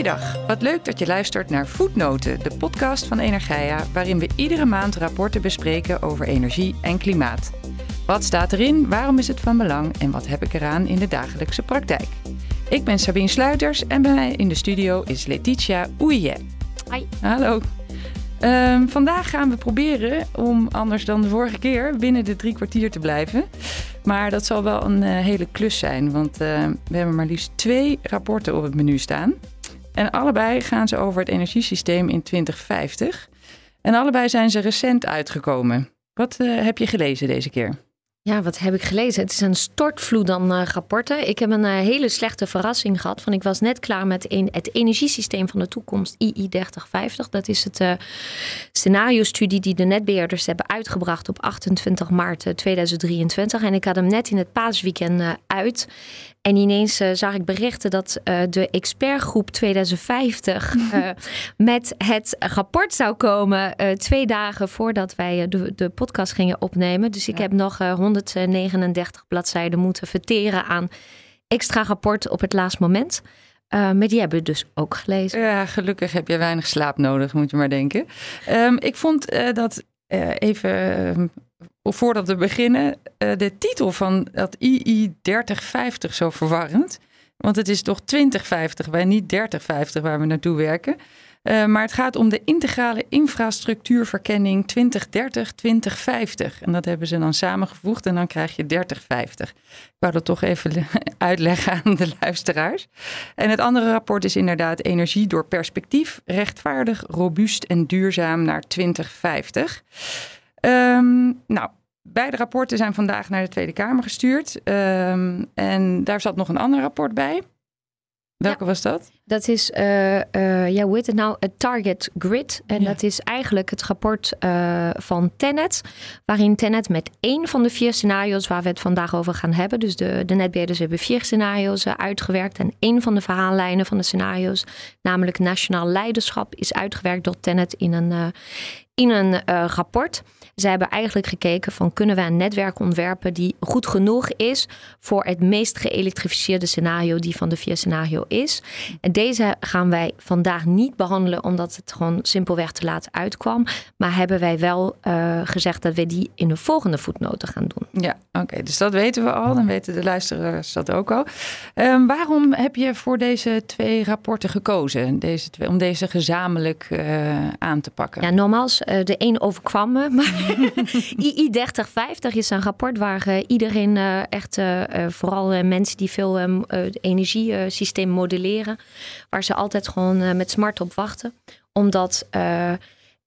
Goeiedag, wat leuk dat je luistert naar Voetnoten, de podcast van Energia, waarin we iedere maand rapporten bespreken over energie en klimaat. Wat staat erin, waarom is het van belang en wat heb ik eraan in de dagelijkse praktijk? Ik ben Sabine Sluiters en bij mij in de studio is Letitia Oeije. Hi. Hallo. Ehm, vandaag gaan we proberen om, anders dan de vorige keer, binnen de drie kwartier te blijven. Maar dat zal wel een eh, hele klus zijn, want eh, we hebben maar liefst twee rapporten op het menu staan. En allebei gaan ze over het energiesysteem in 2050. En allebei zijn ze recent uitgekomen. Wat eh, heb je gelezen deze keer? Ja, wat heb ik gelezen? Het is een stortvloed aan rapporten. Ik heb een uh, hele slechte verrassing gehad. Van ik was net klaar met een, het energiesysteem van de toekomst, II 3050. Dat is het uh, scenario-studie die de netbeheerders hebben uitgebracht op 28 maart 2023. En ik had hem net in het paasweekend uit. En ineens uh, zag ik berichten dat uh, de expertgroep 2050 uh, met het rapport zou komen twee dagen voordat wij de, de podcast gingen opnemen. Dus ik heb nog 139 bladzijden moeten verteren aan extra rapport op het laatste moment. maar die hebben we dus ook gelezen. Ja, gelukkig heb je weinig slaap nodig, moet je maar denken. Um, ik vond dat even voordat we beginnen, uh, de titel van dat II 3050 zo verwarrend. Want het is toch 2050, wij niet 3050 waar we naartoe werken. Uh, maar het gaat om de integrale infrastructuurverkenning 2030-2050. En dat hebben ze dan samengevoegd en dan krijg je 3050. Ik wou dat toch even uitleggen aan de luisteraars. En het andere rapport is inderdaad energie door perspectief, rechtvaardig, robuust en duurzaam naar 2050. Um, nou, beide rapporten zijn vandaag naar de Tweede Kamer gestuurd. Um, en daar zat nog een ander rapport bij. Welke was dat? Dat is, uh, uh, ja, hoe heet het nou? Het Target Grid. En ja. dat is eigenlijk het rapport uh, van Tenet. Waarin Tenet met één van de vier scenario's waar we het vandaag over gaan hebben. Dus de, de netbeheerders hebben vier scenario's uitgewerkt. En één van de verhaallijnen van de scenario's, namelijk nationaal leiderschap, is uitgewerkt door Tenet in een, in een rapport. Ze hebben eigenlijk gekeken van kunnen we een netwerk ontwerpen die goed genoeg is voor het meest geëlektrificeerde scenario die van de vier scenario is. En deze gaan wij vandaag niet behandelen omdat het gewoon simpelweg te laat uitkwam. Maar hebben wij wel uh, gezegd dat we die in de volgende voetnoten gaan doen. Ja, oké. Okay, dus dat weten we al. Dan weten de luisteraars dat ook al. Um, waarom heb je voor deze twee rapporten gekozen? Deze twee, om deze gezamenlijk uh, aan te pakken? Ja, nogmaals, uh, de een overkwam me. Maar II 3050 is een rapport waar uh, iedereen uh, echt, vooral mensen die veel um, energiesysteem modelleren, waar ze altijd gewoon met smart op wachten. Omdat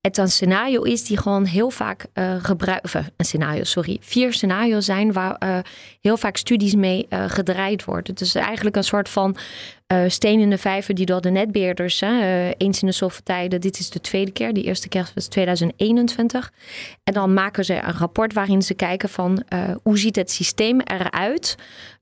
het een scenario is die gewoon heel vaak uh, gebruiken. Een scenario, sorry. Vier scenario's zijn waar uh, heel vaak studies mee gedraaid worden. Het is eigenlijk een soort van steen in de vijver die door de netbeheerders eens in de zoveel tijden. Dit is de tweede keer. De eerste keer was 2021. En dan maken ze een rapport waarin ze kijken van hoe ziet het systeem eruit.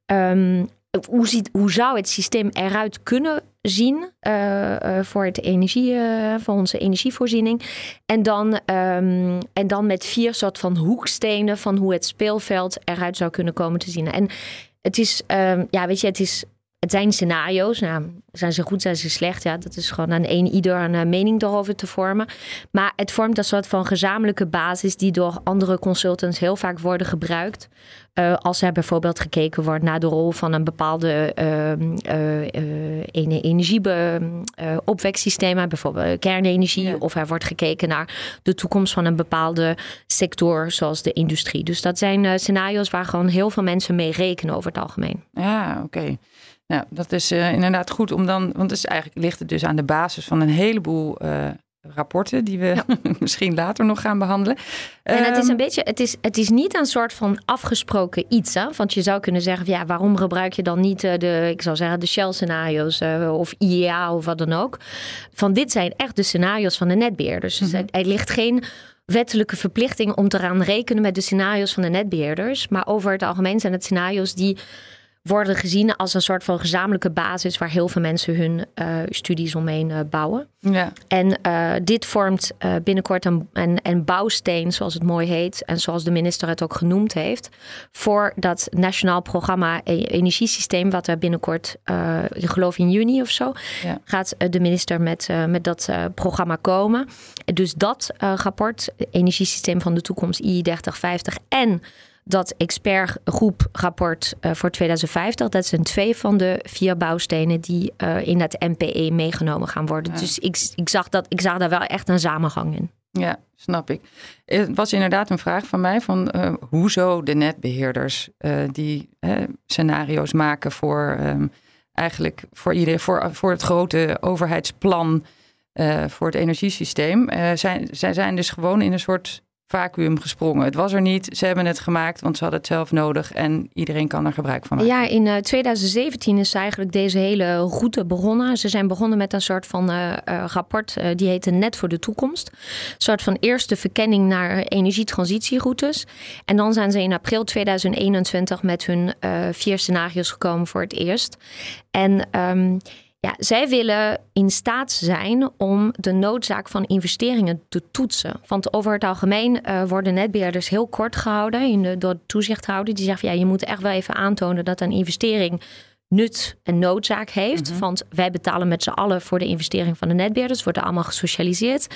Um, hoe, ziet, hoe zou het systeem eruit kunnen zien uh, uh, voor, het energie, uh, voor onze energievoorziening. En dan, um, en dan met vier soort van hoekstenen van hoe het speelveld eruit zou kunnen komen te zien. En het is, um, ja, weet je, het is. Het zijn scenario's. Nou, zijn ze goed, zijn ze slecht? Ja, dat is gewoon aan één ieder een mening daarover te vormen. Maar het vormt een soort van gezamenlijke basis die door andere consultants heel vaak worden gebruikt. Uh, als er bijvoorbeeld gekeken wordt naar de rol van een bepaalde uh, uh, energieopweksysteem, bijvoorbeeld kernenergie, ja. of er wordt gekeken naar de toekomst van een bepaalde sector, zoals de industrie. Dus dat zijn scenario's waar gewoon heel veel mensen mee rekenen over het algemeen. Ja, oké. Okay. Nou, dat is inderdaad goed om dan, want het is eigenlijk ligt het dus aan de basis van een heleboel rapporten die we ja. misschien later nog gaan behandelen. En het is een beetje, het is, het is niet een soort van afgesproken iets. Hè? Want je zou kunnen zeggen, ja, waarom gebruik je dan niet de, ik zou zeggen, de Shell-scenario's of IEA of wat dan ook. Van dit zijn echt de scenario's van de netbeheerders. Dus mm-hmm. er ligt geen wettelijke verplichting om te gaan rekenen met de scenario's van de netbeheerders. Maar over het algemeen zijn het scenario's die worden gezien als een soort van gezamenlijke basis waar heel veel mensen hun uh, studies omheen uh, bouwen. Ja. En uh, dit vormt binnenkort een, een, een, bouwsteen, zoals het mooi heet, en zoals de minister het ook genoemd heeft, voor dat nationaal programma e energiesysteem, wat er binnenkort, ik geloof in juni of zo, ja. gaat de minister met, met dat programma komen. Dus dat rapport, energiesysteem van de toekomst, I 3050 en dat expertgroeprapport uh, voor 2050. Dat zijn twee van de vier bouwstenen die uh, in het MPE meegenomen gaan worden. Dus ik, ik, zag dat, ik zag daar wel echt een samenhang in. Ja, snap ik. Het was inderdaad een vraag van mij van uh, hoezo de netbeheerders die scenario's maken voor um, eigenlijk voor, iedereen, voor, voor het grote overheidsplan voor het energiesysteem. zijn, zij zijn dus gewoon in een soort vacuüm gesprongen. Het was er niet. Ze hebben het gemaakt, want ze hadden het zelf nodig en iedereen kan er gebruik van maken. Ja, in 2017 is eigenlijk deze hele route begonnen. Ze zijn begonnen met een soort van uh, rapport, uh, die heette Net voor de Toekomst. Een soort van eerste verkenning naar energietransitieroutes. En dan zijn ze in april 2021 met hun vier scenario's gekomen voor het eerst. En um, ja, zij willen in staat zijn om de noodzaak van investeringen te toetsen. Want over het algemeen uh, worden netbeheerders heel kort gehouden in de, door de toezichthouder. Die zegt, ja, je moet echt wel even aantonen dat een investering nut en noodzaak heeft. Mhm. Want wij betalen met z'n allen voor de investering van de netbeheerders. Worden allemaal gesocialiseerd.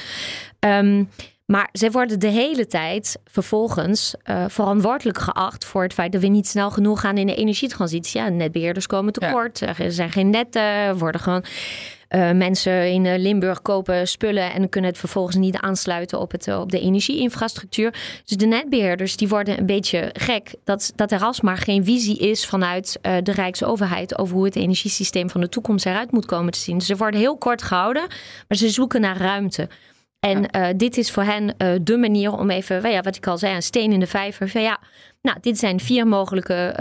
Um, maar zij worden de hele tijd vervolgens uh, verantwoordelijk geacht voor het feit dat we niet snel genoeg gaan in de energietransitie. Ja, netbeheerders komen tekort, er zijn geen netten, worden gewoon. Uh, mensen in uh, Limburg kopen spullen en kunnen het vervolgens niet aansluiten op, het, op de energieinfrastructuur. Dus de netbeheerders die worden een beetje gek dat, dat er alsmaar geen visie is vanuit uh, de Rijksoverheid over hoe het energiesysteem van de toekomst eruit moet komen te zien. Dus ze worden heel kort gehouden, maar ze zoeken naar ruimte. En uh, dit is voor hen uh, de manier om even, ja, wat ik al zei, een steen in de vijver. Van, ja, nou, dit zijn vier mogelijke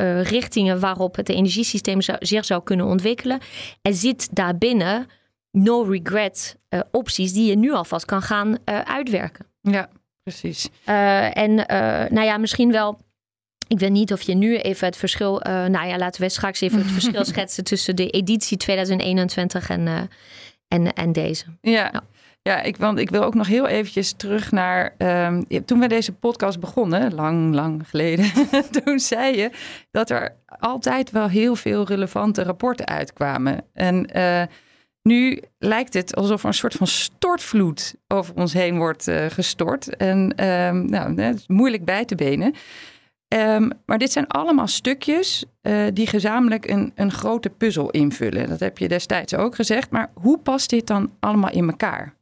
uh, richtingen waarop het energiesysteem zou, zich zou kunnen ontwikkelen. Er zit daarbinnen no regret opties die je nu alvast kan gaan uitwerken. Ja, precies. en nou ja, misschien wel. Ik weet niet of je nu even het verschil. nou ja, laten we straks even het verschil schetsen tussen de editie 2021 en, en, en deze. ja. ja. Ja, ik, want ik wil ook nog heel eventjes terug naar. Um, toen we deze podcast begonnen, lang, lang geleden. toen zei je dat er altijd wel heel veel relevante rapporten uitkwamen. En uh, nu lijkt het alsof er een soort van stortvloed over ons heen wordt uh, gestort. En um, nou, het is moeilijk bij te benen. Um, maar dit zijn allemaal stukjes uh, die gezamenlijk een, een grote puzzel invullen. Dat heb je destijds ook gezegd. Maar hoe past dit dan allemaal in elkaar?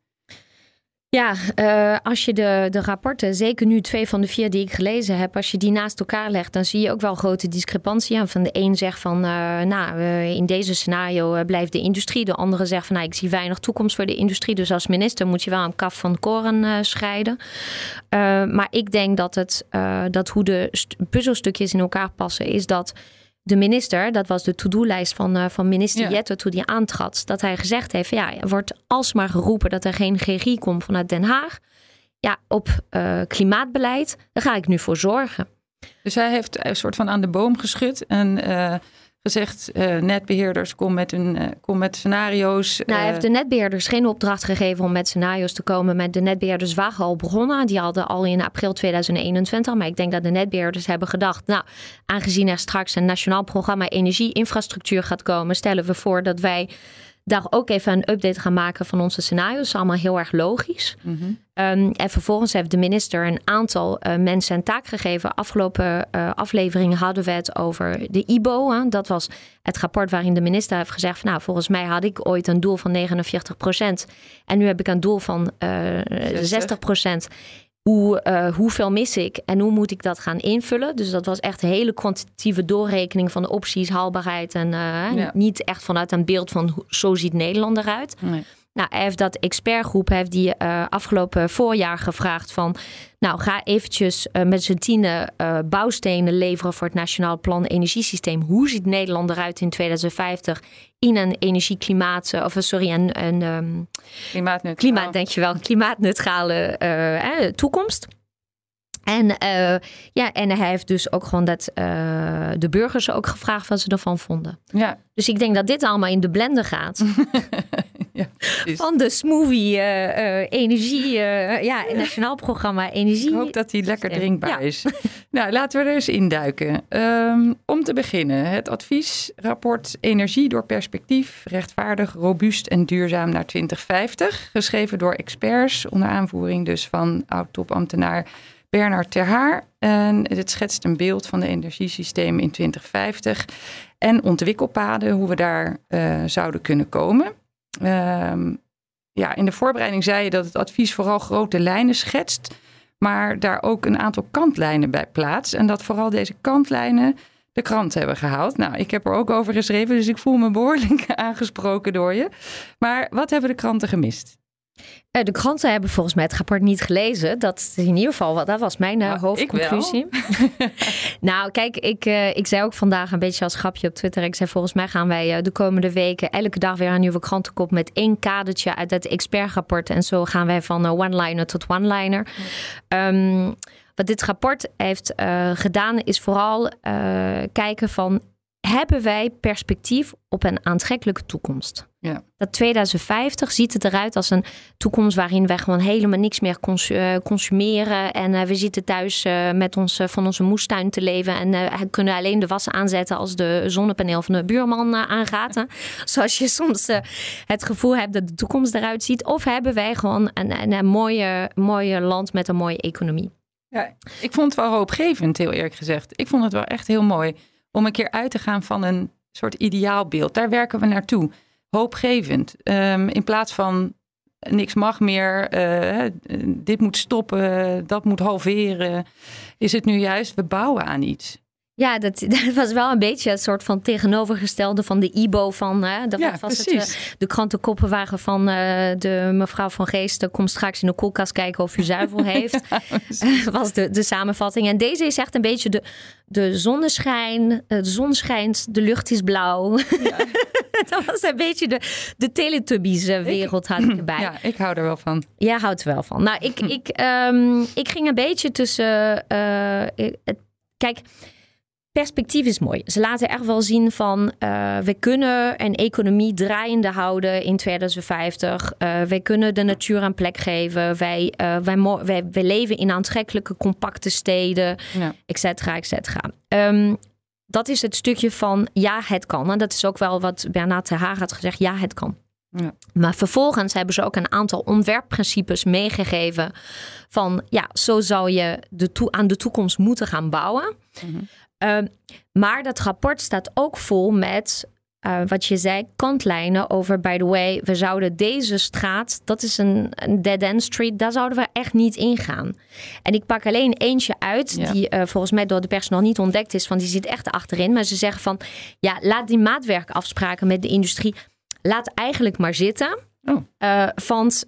Ja, uh, als je de, de rapporten, zeker nu twee van de vier die ik gelezen heb, als je die naast elkaar legt, dan zie je ook wel grote discrepantie. Van de een zegt van, uh, nou, uh, in deze scenario blijft de industrie. De andere zegt van, nou, ik zie weinig toekomst voor de industrie. Dus als minister moet je wel een kaf van koren scheiden. maar ik denk dat, het, dat hoe de puzzelstukjes in elkaar passen, is dat de minister, dat was de to-do-lijst van, uh, van minister ja. Jette toen hij aantrad, dat hij gezegd heeft: ja, er wordt alsmaar geroepen dat er geen regie komt vanuit Den Haag. Ja, op uh, klimaatbeleid, daar ga ik nu voor zorgen. Dus hij heeft een soort van aan de boom geschud en uh, gezegd: uh, netbeheerders, kom met, een, uh, kom met scenario's. Nou, hij heeft de netbeheerders geen opdracht gegeven om met scenario's te komen. Met de netbeheerders waren al begonnen. Die hadden al in april 2021. Maar ik denk dat de netbeheerders hebben gedacht: nou, aangezien er straks een nationaal programma energie-infrastructuur gaat komen, stellen we voor dat wij daar ook even een update gaan maken van onze scenario's. Allemaal heel erg logisch. Mm -hmm. um, en vervolgens heeft de minister een aantal uh, mensen een taak gegeven. Afgelopen uh, afleveringen hadden we het over de IBO. Hè. Dat was het rapport waarin de minister heeft gezegd... Van, nou, volgens mij had ik ooit een doel van 49 procent. En nu heb ik een doel van uh, 60 procent hoe, uh, hoeveel mis ik en hoe moet ik dat gaan invullen. Dus dat was echt een hele kwantitatieve doorrekening van de opties, haalbaarheid. En uh, ja. niet echt vanuit een beeld van hoe, zo ziet Nederland eruit. Nee. Nou, hij heeft dat expertgroep heeft die uh, afgelopen voorjaar gevraagd van... nou, ga eventjes uh, met z'n tienen uh, bouwstenen leveren voor het Nationaal Plan Energiesysteem. Hoe ziet Nederland eruit in 2050 in een energie-klimaat... of sorry, een... een um, klimaatneutraal. Klimaat, dankjewel. Klimaatneutrale toekomst. En, uh, ja, en hij heeft dus ook gewoon dat uh, de burgers ook gevraagd wat ze ervan vonden. Ja. Dus ik denk dat dit allemaal in de blender gaat. ja, Van de smoothie uh, energie, ja, nationaal programma energie. Ik hoop dat die lekker drinkbaar ja. is. nou, laten we er eens induiken. Um, om te beginnen, het adviesrapport Energie door perspectief, rechtvaardig, robuust en duurzaam naar 2050. Geschreven door experts, onder aanvoering dus van oud-topambtenaar Bernard Terhaar. En het schetst een beeld van de energiesystemen in 2050 en ontwikkelpaden, hoe we daar uh, zouden kunnen komen. Um, ja, in de voorbereiding zei je dat het advies vooral grote lijnen schetst, maar daar ook een aantal kantlijnen bij plaatst. En dat vooral deze kantlijnen de krant hebben gehaald. Nou, ik heb er ook over geschreven, dus ik voel me behoorlijk aangesproken door je. Maar wat hebben de kranten gemist? Eh, de kranten hebben volgens mij het rapport niet gelezen. Dat in ieder geval, dat was mijn uh, hoofdconclusie. nou, kijk, ik, uh, ik zei ook vandaag een beetje als grapje op Twitter. Ik zei volgens mij gaan wij de komende weken elke dag weer een nieuwe krantenkop met één kadertje uit het expertrapport. En zo gaan wij van one-liner tot one-liner. Um, wat dit rapport heeft gedaan is vooral kijken van hebben wij perspectief op een aantrekkelijke toekomst. Ja. Dat 2050 ziet het eruit als een toekomst waarin wij gewoon helemaal niks meer eh, consumeren. En uh, we zitten thuis uh, met ons, van onze moestuin te leven. En kunnen alleen de was aanzetten als de zonnepaneel van de buurman aangaat. Zoals je soms het gevoel hebt dat de toekomst eruit ziet. Of hebben wij gewoon een, een, een mooie, mooie land met een mooie economie. Ja, ik vond het wel hoopgevend, heel eerlijk gezegd. Ik vond het wel echt heel mooi om een keer uit te gaan van een soort ideaalbeeld. Daar werken we naartoe. Hoopgevend. Um, in plaats van niks mag meer, uh, dit moet stoppen, dat moet halveren. Is het nu juist, we bouwen aan iets. Ja, dat, dat, was wel een beetje het soort van tegenovergestelde van de IBO van. Hè, dat ja, was precies. het, uh, de krantenkoppen waren van uh, de mevrouw van Geest. Kom straks in de koelkast kijken of u zuivel heeft. ja, was de, de samenvatting. En deze is echt een beetje de, de zonneschijn. De zon schijnt, de lucht is blauw. Ja. dat was een beetje de, de Teletubbies-wereld had ik erbij. Ja, ik hou er wel van. Jij houdt er wel van. Nou, ik, ik, um, ik ging een beetje tussen. Uh, kijk perspectief is mooi. Ze laten echt wel zien van uh, we kunnen een economie draaiende houden in 2050. Uh, wij kunnen de natuur een plek geven. Wij, uh, wij, wij, wij, leven in aantrekkelijke, compacte steden, ja. et cetera, et cetera. Um, dat is het stukje van ja, het kan. En dat is ook wel wat Bernard de Haag had gezegd. Ja, het kan. Ja. Maar vervolgens hebben ze ook een aantal ontwerpprincipes meegegeven. Van ja, zo zou je de aan de toekomst moeten gaan bouwen. Mm -hmm. Uh, maar dat rapport staat ook vol met uh, wat je zei, kantlijnen over, by the way, we zouden deze straat, dat is een, een dead-end street, daar zouden we echt niet ingaan. En ik pak alleen eentje uit, Ja. die uh, volgens mij door de pers nog niet ontdekt is, want die zit echt achterin. Maar ze zeggen van, ja, laat die maatwerkafspraken met de industrie, laat eigenlijk maar zitten. Oh. Uh, want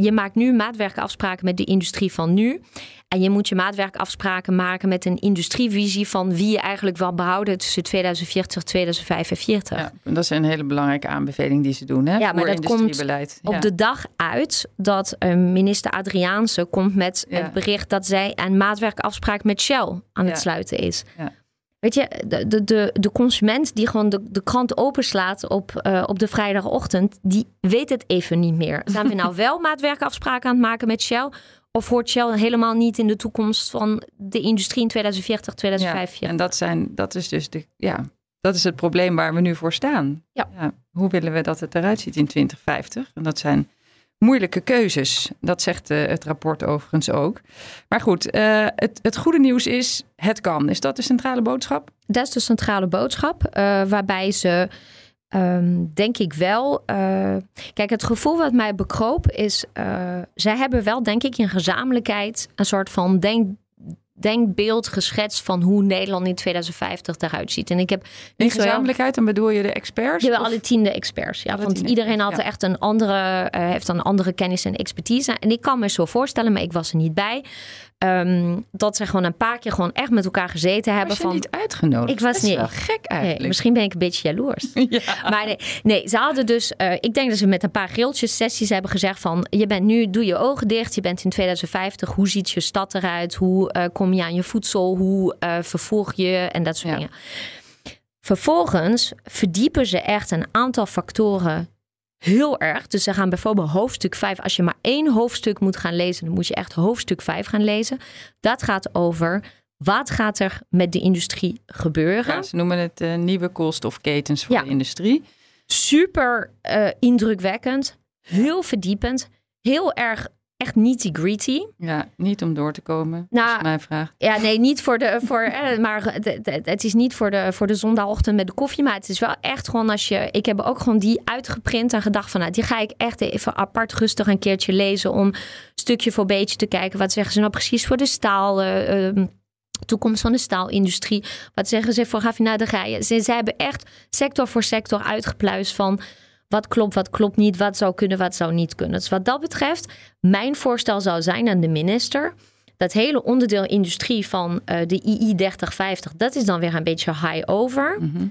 je maakt nu maatwerkafspraken met de industrie van nu. En je moet je maatwerkafspraken maken met een industrievisie van wie je eigenlijk wil behouden tussen 2040 en 2045. Ja, dat is een hele belangrijke aanbeveling die ze doen hè, Ja, maar dat komt op de dag uit dat uh, minister Adriaanse komt met Ja. het bericht dat zij een maatwerkafspraak met Shell aan het sluiten is. Ja. Weet je, de, de, de, de consument die gewoon de, de krant openslaat op, uh, op de vrijdagochtend, die weet het even niet meer. Zijn we nou wel maatwerkafspraken aan het maken met Shell? Of hoort Shell helemaal niet in de toekomst van de industrie in 2040, 2045? Ja, en dat, zijn, dat is dus de, ja, dat is het probleem waar we nu voor staan. Ja. hoe willen we dat het eruit ziet in 2050? En dat zijn moeilijke keuzes. Dat zegt uh, het rapport overigens ook. Maar goed, uh, het, het goede nieuws is, het kan. Is dat de centrale boodschap? Dat is de centrale boodschap, uh, waarbij ze Um, denk ik wel. Uh, kijk, het gevoel wat mij bekroop is. Uh, zij hebben wel, denk ik, in gezamenlijkheid een soort van denk, denkbeeld geschetst van hoe Nederland in 2050 eruit ziet. En ik heb in gezamenlijkheid, dan bedoel je de experts? Ja, alle tiende experts. Ja, want iedereen had echt een andere, uh, heeft een andere kennis en expertise. En ik kan me zo voorstellen, maar ik was er niet bij. Um, dat ze gewoon een paar keer gewoon echt met elkaar gezeten hebben. Was je van, niet uitgenodigd? Ik was niet. Wel gek eigenlijk. Nee, misschien ben ik een beetje jaloers. ja. Maar nee, nee, ze hadden dus. Uh, ik denk dat ze met een paar griltjes sessies hebben gezegd van. Je bent nu, doe je ogen dicht. Je bent in 2050. Hoe ziet je stad eruit? Hoe uh, kom je aan je voedsel? Hoe uh, vervoer je en dat soort ja. dingen. Vervolgens verdiepen ze echt een aantal factoren heel erg. Dus ze gaan bijvoorbeeld hoofdstuk 5. Als je maar één hoofdstuk moet gaan lezen, dan moet je echt hoofdstuk 5 gaan lezen. Dat gaat over wat gaat er met de industrie gebeuren. Ja, ze noemen het uh, nieuwe koolstofketens voor Ja. de industrie. Super eh, indrukwekkend, heel verdiepend, heel erg echt nitty-gritty. Ja, niet om door te komen. Nou, mijn vraag. Ja, nee, niet voor de. Voor, eh, maar het, is niet voor de, voor de zondagochtend met de koffie. Maar het is wel echt gewoon als je. Ik heb ook gewoon die uitgeprint en gedacht van. Nou, die ga ik echt even apart rustig een keertje lezen. Om stukje voor beetje te kijken. Wat zeggen ze nou precies voor de staal. ehm, Toekomst van de staalindustrie. Wat zeggen ze voor raffinaderijen? Ze, ze hebben echt sector voor sector uitgepluist van wat klopt, wat klopt niet, wat zou kunnen, wat zou niet kunnen. Dus wat dat betreft, mijn voorstel zou zijn aan de minister. Dat hele onderdeel industrie van eh, de II 3050, dat is dan weer een beetje high over. Mhm.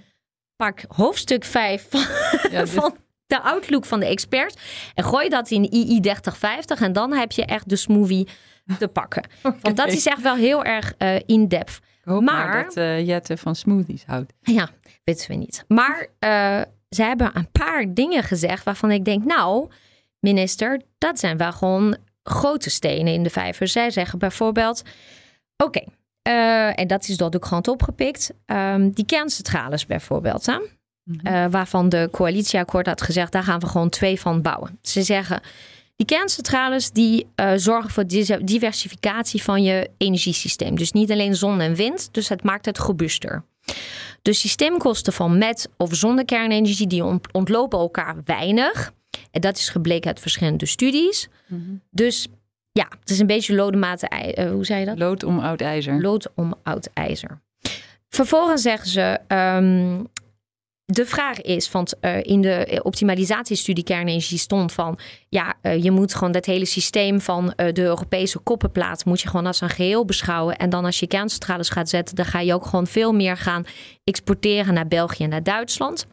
Pak hoofdstuk 5 van, Ja, dus- van de outlook van de experts en gooi dat in II 3050 en dan heb je echt de smoothie te pakken. Want dat is echt wel heel erg eh, in-depth. Maar, maar- dat eh, Jette van smoothies houdt. Ja, weten we niet. Maar ze hebben een paar dingen gezegd waarvan ik denk, nou, minister, dat zijn wel gewoon grote stenen in de vijver. Zij zeggen bijvoorbeeld, oké, eh, en dat is door de krant opgepikt, ehm, die kerncentrales bijvoorbeeld, hè? Eh, waarvan de coalitieakkoord had gezegd, daar gaan we gewoon twee van bouwen. Ze zeggen, die kerncentrales die eh, zorgen voor diversificatie van je energiesysteem. Dus niet alleen zon en wind, dus het maakt het robuuster. De systeemkosten van met of zonder kernenergie die ont- ontlopen elkaar weinig. En dat is gebleken uit verschillende studies. Dus ja, het is een beetje lodematen. ei- eh, hoe zei je dat? Lood om oud ijzer. Lood om oud ijzer. Vervolgens zeggen ze. ehm, de vraag is, want eh, in de optimalisatiestudie kernenergie stond van, ja, eh, je moet gewoon dat hele systeem van eh, de Europese koppenplaat moet je gewoon als een geheel beschouwen. En dan als je kerncentrales gaat zetten, dan ga je ook gewoon veel meer gaan exporteren naar België en naar Duitsland.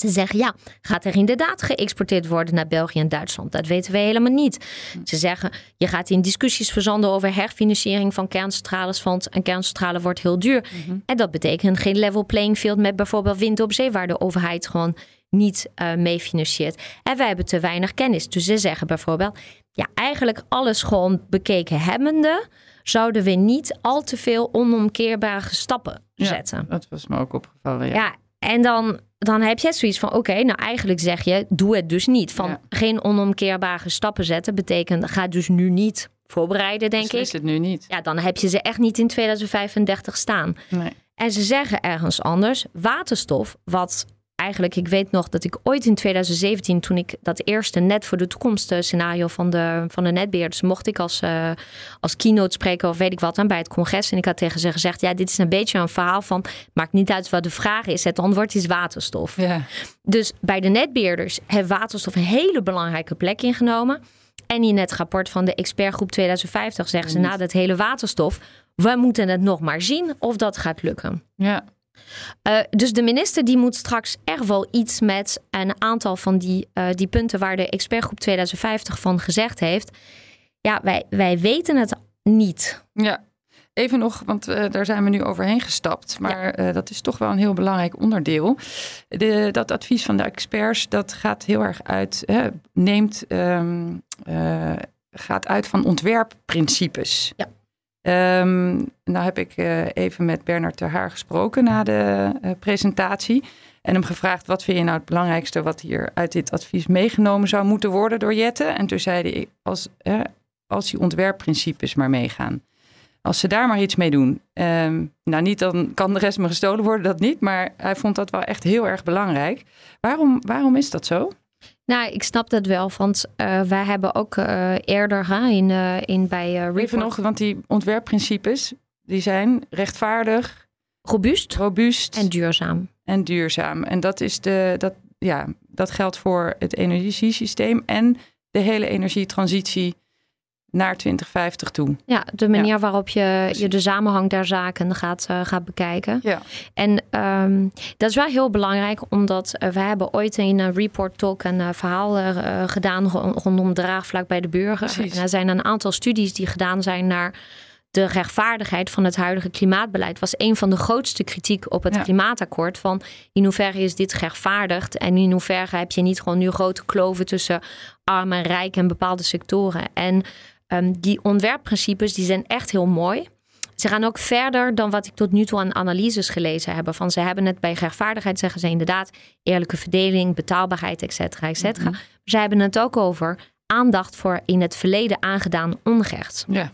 Ze zeggen ja, gaat er inderdaad geëxporteerd worden naar België en Duitsland? Dat weten we helemaal niet. Ze zeggen je gaat in discussies verzanden over herfinanciering van kerncentrales, want een kerncentrale wordt heel duur. En dat betekent geen level playing field met bijvoorbeeld wind op zee, waar de overheid gewoon niet eh mee financiert. En wij hebben te weinig kennis. Dus ze zeggen bijvoorbeeld, ja, eigenlijk alles gewoon bekeken hebbende, zouden we niet al te veel onomkeerbare stappen Ja, zetten. Dat was me ook opgevallen. Ja. Ja, en dan, dan heb je zoiets van: oké, nou eigenlijk zeg je, doe het dus niet. Van Ja. geen onomkeerbare stappen zetten betekent, ga dus nu niet voorbereiden, denk Beslis ik. het nu niet. Ja, dan heb je ze echt niet in 2035 staan. Nee. En ze zeggen ergens anders, waterstof, wat eigenlijk, ik weet nog dat ik ooit in 2017, toen ik dat eerste net voor de toekomst eh, scenario van de, van de netbeheerders, mocht ik als, eh, als keynote spreker of weet ik wat aan bij het congres. En ik had tegen ze gezegd, ja, dit is een beetje een verhaal van, maakt niet uit wat de vraag is, het antwoord is waterstof. Ja. Dus bij de netbeheerders heeft waterstof een hele belangrijke plek ingenomen. En in het rapport van de expertgroep 2050 zeggen ze, na dat hele waterstof, we moeten het nog maar zien of dat gaat lukken. ja. Eh, dus de minister die moet straks echt wel iets met een aantal van die, eh, die punten waar de expertgroep 2050 van gezegd heeft. Ja, wij, wij weten het niet. Ja, even nog, want eh, daar zijn we nu overheen gestapt. Maar dat is toch wel een heel belangrijk onderdeel. De, dat advies van de experts, dat gaat heel erg uit, hè, neemt, ehm, eh, gaat uit van ontwerpprincipes. Ja. Ehm, nou heb ik eh, even met Bernard ter Haar gesproken na de eh, presentatie. En hem gevraagd, wat vind je nou het belangrijkste wat hier uit dit advies meegenomen zou moeten worden door Jette? En toen zei hij, als, hè, als die ontwerpprincipes maar meegaan. Als ze daar maar iets mee doen. Ehm, nou, niet dan kan de rest me gestolen worden, dat niet. Maar hij vond dat wel echt heel erg belangrijk. Waarom, waarom is dat zo? Nou, ik snap dat wel, want eh, wij hebben ook eh, eerder hè, in, eh, in bij eh Even Report- nog, want die ontwerpprincipes, die zijn rechtvaardig, robuust, robuust en duurzaam. En duurzaam. En dat, is de, dat, ja, dat geldt voor het energiesysteem en de hele energietransitie naar 2050 toe. Ja, de manier waarop je, je de samenhang der zaken gaat, uh, gaat bekijken. Ja. En um, dat is wel heel belangrijk, omdat uh, we hebben ooit in een report talk een verhaal gedaan rondom draagvlak bij de burger. Precies. En er zijn een aantal studies die gedaan zijn naar de rechtvaardigheid van het huidige klimaatbeleid was een van de grootste kritiek op het Ja. klimaatakkoord. Van in hoeverre is dit gerechtvaardigd en in hoeverre heb je niet gewoon nu grote kloven tussen arm en rijk en bepaalde sectoren. En ehm, die ontwerpprincipes die zijn echt heel mooi. Ze gaan ook verder dan wat ik tot nu toe aan analyses gelezen heb. Van ze hebben het bij rechtvaardigheid, zeggen ze inderdaad, eerlijke verdeling, betaalbaarheid, et cetera, et cetera. Maar ze hebben het ook over aandacht voor in het verleden aangedaan onrecht. Ja.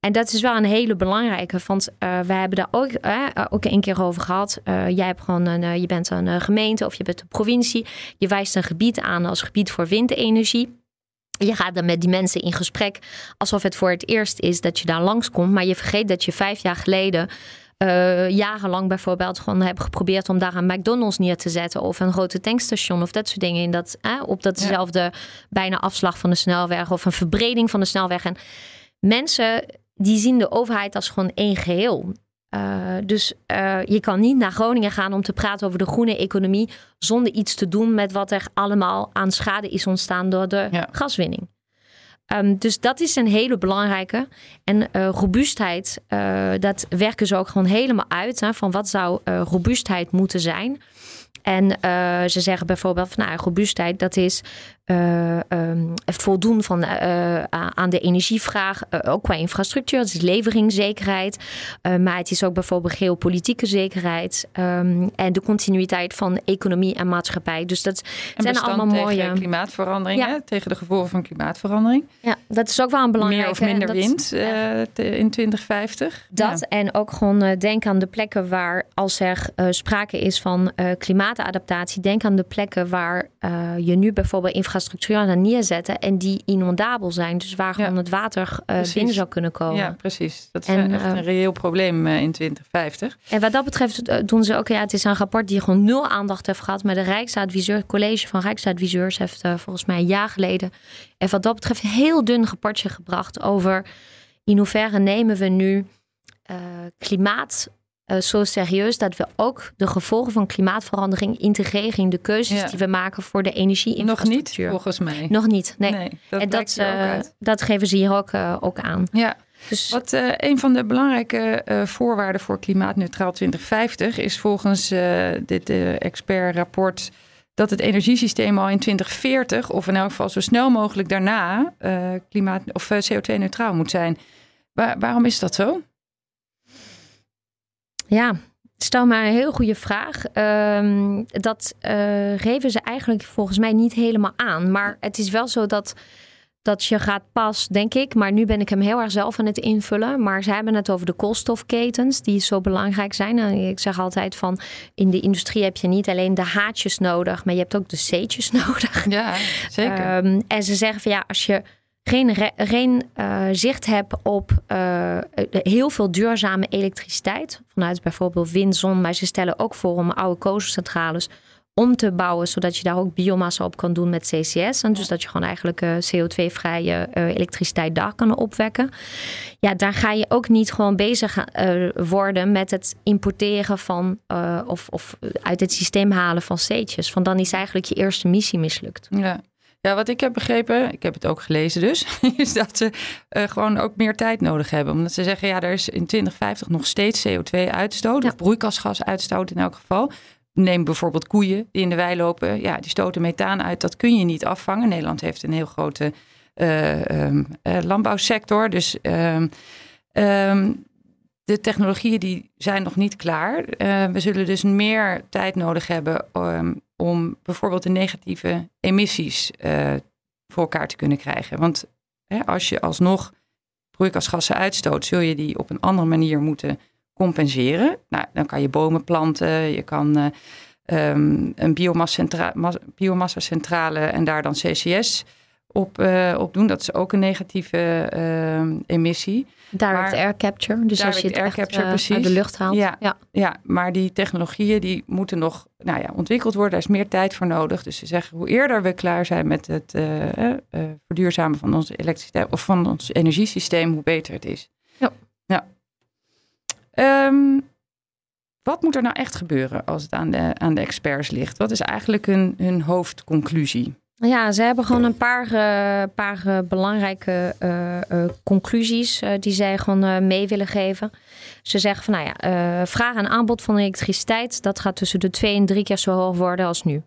En dat is wel een hele belangrijke, want uh, wij hebben daar ook, uh, ook een keer over gehad. Uh, jij hebt gewoon een, je bent een gemeente of je bent een provincie. Je wijst een gebied aan als gebied voor windenergie. Je gaat dan met die mensen in gesprek alsof het voor het eerst is dat je daar langskomt. Maar je vergeet dat je vijf jaar geleden uh, jarenlang bijvoorbeeld gewoon hebben geprobeerd om daar een McDonald's neer te zetten of een grote tankstation of dat soort dingen in dat, eh, op datzelfde ja. bijna afslag van de snelweg of een verbreding van de snelweg. En mensen die zien de overheid als gewoon één geheel. Uh, dus uh, je kan niet naar Groningen gaan om te praten over de groene economie zonder iets te doen met wat er allemaal aan schade is ontstaan door de Ja. gaswinning. Um, dus dat is een hele belangrijke. En uh, robuustheid, dat werken ze ook gewoon helemaal uit. Hè, van wat zou robuustheid moeten zijn? En ze zeggen bijvoorbeeld van nou, robuustheid, dat is uh, um, het voldoen van, uh, aan de energievraag, ook qua infrastructuur. Het is leveringszekerheid, maar het is ook bijvoorbeeld geopolitieke zekerheid um, en de continuïteit van economie en maatschappij. Dus dat En zijn allemaal tegen mooie. klimaatverandering, Ja. hè? tegen de gevolgen van klimaatverandering. Ja, dat is ook wel een belangrijke. Meer of minder dat- wind eh, in 2050. Dat Ja. en ook gewoon denk aan de plekken waar, als er sprake is van klimaatadaptatie, denk aan de plekken waar je nu bijvoorbeeld infrastructuur aan neerzetten en die inondabel zijn. Dus waar Ja. gewoon het water uh, binnen zou kunnen komen. Ja, precies. Dat is En, echt eh, een reëel probleem eh, in 2050. En wat dat betreft uh, doen ze ook, ja, het is een rapport die gewoon nul aandacht heeft gehad. Maar de Rijksadviseur, het college van Rijksadviseurs heeft uh, volgens mij een jaar geleden. En wat dat betreft een heel dun rapportje gebracht over in hoeverre nemen we nu uh, klimaat uh, zo serieus dat we ook de gevolgen van klimaatverandering integreren in de keuzes Ja. die we maken voor de Nog niet, energieinfrastructuur. volgens mij. Nog niet, nee. Nee, dat en dat, uh, uit. dat geven ze hier ook, uh, ook aan. Ja, Dus wat een van de belangrijke voorwaarden voor klimaatneutraal 2050 is volgens dit expertrapport dat het energiesysteem al in 2040 of in elk geval zo snel mogelijk daarna klimaat of CO2-neutraal moet zijn. Waar, waarom is dat zo? Ja, stel maar een heel goede vraag. Um, dat uh, geven ze eigenlijk volgens mij niet helemaal aan. Maar het is wel zo dat, dat je gaat pas, denk ik. Maar nu ben ik hem heel erg zelf aan het invullen. Maar ze hebben het over de koolstofketens, die zo belangrijk zijn. En ik zeg altijd van in de industrie heb je niet alleen de haatjes nodig, maar je hebt ook de C'tjes nodig. Ja, zeker. Um, en ze zeggen van ja, als je geen, geen uh, zicht hebt op uh, heel veel duurzame elektriciteit. Vanuit bijvoorbeeld wind, zon. Maar ze stellen ook voor om oude kolencentrales om te bouwen. Zodat je daar ook biomassa op kan doen met CCS. En dus dat je gewoon eigenlijk uh, CO2-vrije elektriciteit daar kan opwekken. Ja, daar ga je ook niet gewoon bezig worden met het importeren van... of, of uit het systeem halen van steetjes. Want dan is eigenlijk je eerste missie mislukt. Ja. Ja, wat ik heb begrepen, ik heb het ook gelezen dus, is dat ze uh, gewoon ook meer tijd nodig hebben. Omdat ze zeggen, ja, er is in 2050 nog steeds CO2-uitstoot, Ja. of broeikasgasuitstoot in elk geval. Neem bijvoorbeeld koeien die in de wei lopen, ja, die stoten methaan uit, dat kun je niet afvangen. Nederland heeft een heel grote uh, um, uh, landbouwsector, dus um, um, de technologieën die zijn nog niet klaar. Uh, we zullen dus meer tijd nodig hebben um, om bijvoorbeeld de negatieve emissies uh, voor elkaar te kunnen krijgen. Want hè, als je alsnog broeikasgassen uitstoot, zul je die op een andere manier moeten compenseren. Nou, dan kan je bomen planten, je kan uh, um, een biomassa-centrale en daar dan CCS op, uh, op doen. Dat is ook een negatieve uh, emissie. Direct maar, air capture. Dus als je het air echt, capture, precies. uit de lucht haalt. Ja, ja. ja, maar die technologieën die moeten nog nou ja, ontwikkeld worden. Daar is meer tijd voor nodig. Dus ze zeggen hoe eerder we klaar zijn met het verduurzamen van onze elektriciteit of van ons energiesysteem, hoe beter het is. Ja. ja. Um, wat moet er nou echt gebeuren als het aan de, aan de experts ligt? Wat is eigenlijk hun, hun hoofdconclusie? Ja, ze hebben gewoon een paar, uh, paar uh, belangrijke uh, conclusies die zij gewoon mee willen geven. Ze zeggen van nou ja, vraag en aanbod van elektriciteit, dat gaat tussen de twee en drie keer zo hoog worden als nu.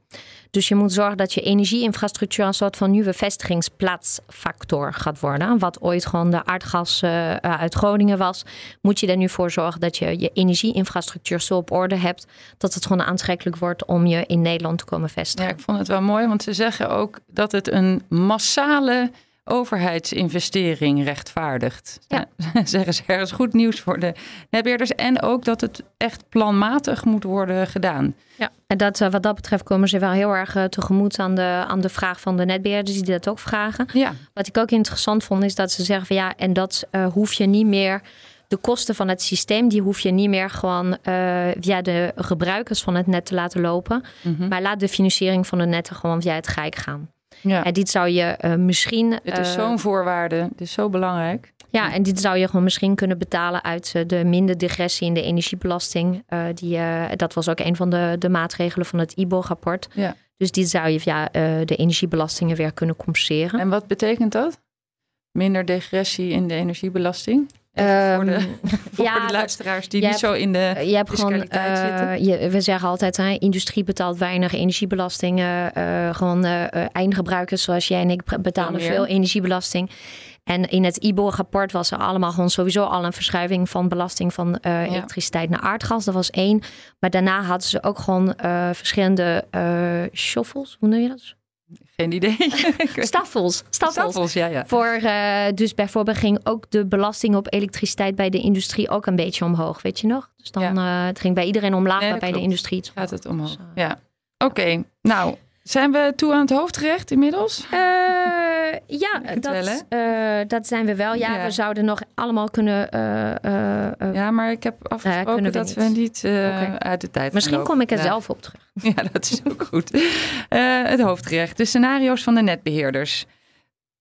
Dus je moet zorgen dat je energieinfrastructuur een soort van nieuwe vestigingsplaatsfactor gaat worden. Wat ooit gewoon de aardgas uh, uit Groningen was. Moet je er nu voor zorgen dat je je energieinfrastructuur zo op orde hebt. Dat het gewoon aantrekkelijk wordt om je in Nederland te komen vestigen. Ja, ik vond het wel mooi, want ze zeggen ook dat het een massale overheidsinvestering rechtvaardigt. Ja. zeggen ze, er is goed nieuws voor de netbeheerders. En ook dat het echt planmatig moet worden gedaan. Ja, en dat, eh, wat dat betreft komen ze wel heel erg uh, tegemoet aan de, aan de vraag van de netbeheerders die dat ook vragen. Ja. Wat ik ook interessant vond is dat ze zeggen van ja, en dat uh, hoef je niet meer de kosten van het systeem, die hoef je niet meer gewoon uh, via de gebruikers van het net te laten lopen. Mm -hmm. Maar laat de financiering van de netten gewoon via het Rijk gaan. Ja. En dit zou je uh, misschien. Het is uh, zo'n voorwaarde. Het is zo belangrijk. Ja, en dit zou je gewoon misschien kunnen betalen uit uh, de minder digressie in de energiebelasting. die, dat was ook een van de, de maatregelen van het IBO-rapport. Ja. Dus dit zou je via de energiebelastingen weer kunnen compenseren. En wat betekent dat? Minder digressie in de energiebelasting? Voor de, ehm, voor ja, de luisteraars die niet zo in de je hebt gewoon, uh, zitten. Je, we zeggen altijd, hè, industrie betaalt weinig energiebelasting. Uh, gewoon eindgebruikers zoals jij en ik betalen veel energiebelasting. En in het IBO-rapport was er allemaal gewoon sowieso al een verschuiving van belasting van uh, elektriciteit naar aardgas. Dat was één. Maar daarna hadden ze ook gewoon uh, verschillende uh, shuffles. Hoe noem je dat? Geen idee. Staffels. Staffels. Staffels ja, ja. Voor, uh, dus bijvoorbeeld ging ook de belasting op elektriciteit bij de industrie ook een beetje omhoog, weet je nog? Dus dan ja. uh, het ging bij iedereen omlaag, nee, maar bij klopt. de industrie iets Gaat het omhoog, dus, uh, ja. Oké, okay. nou, zijn we toe aan het hoofdgerecht inmiddels? Uh, ja, dat, wel, dat zijn we wel. Ja, ja, we zouden nog allemaal kunnen. Uh, ja, maar ik heb afgesproken we dat niet. we niet okay. uit de tijd. Misschien kom ik er zelf op terug. Ja, dat is ook goed. het hoofdgerecht, de scenario's van de netbeheerders.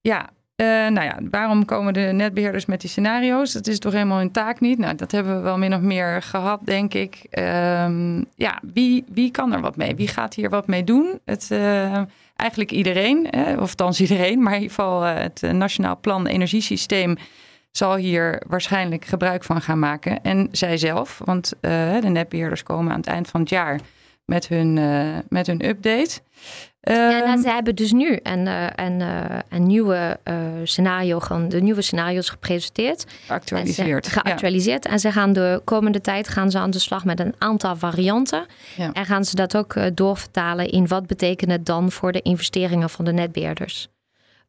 Ja, uh, nou ja, waarom komen de netbeheerders met die scenario's? Dat is toch helemaal hun taak niet? Nou, dat hebben we wel min of meer gehad, denk ik. Um, ja, wie, wie kan er wat mee? Wie gaat hier wat mee doen? Het, uh, eigenlijk iedereen, eh, of althans iedereen, maar in ieder geval uh, het Nationaal Plan Energiesysteem zal hier waarschijnlijk gebruik van gaan maken. En zij zelf, want de netbeheerders komen aan het eind van het jaar met hun, uh, met hun update. Ja, nou, ze hebben dus nu een, uh, een, uh, een nieuwe scenario, gewoon de nieuwe scenario's gepresenteerd. Geactualiseerd. En ze, geactualiseerd. Ja. En ze gaan de komende tijd gaan ze aan de slag met een aantal varianten. Ja. En gaan ze dat ook doorvertalen in wat betekent het dan voor de investeringen van de netbeheerders.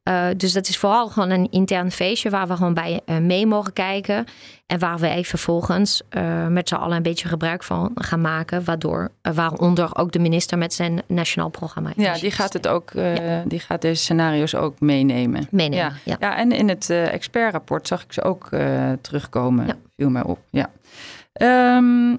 Uh, dus dat is vooral gewoon een intern feestje waar we gewoon bij uh, mee mogen kijken. En waar wij vervolgens uh, met z'n allen een beetje gebruik van gaan maken. Waardoor, waaronder ook de minister met zijn nationaal programma. Ja, die gaat het ook, ja. die gaat deze scenario's ook meenemen. Meenemen, ja. Ja, ja en in het expertrapport zag ik ze ook terugkomen. Viel mij op, ja. Um,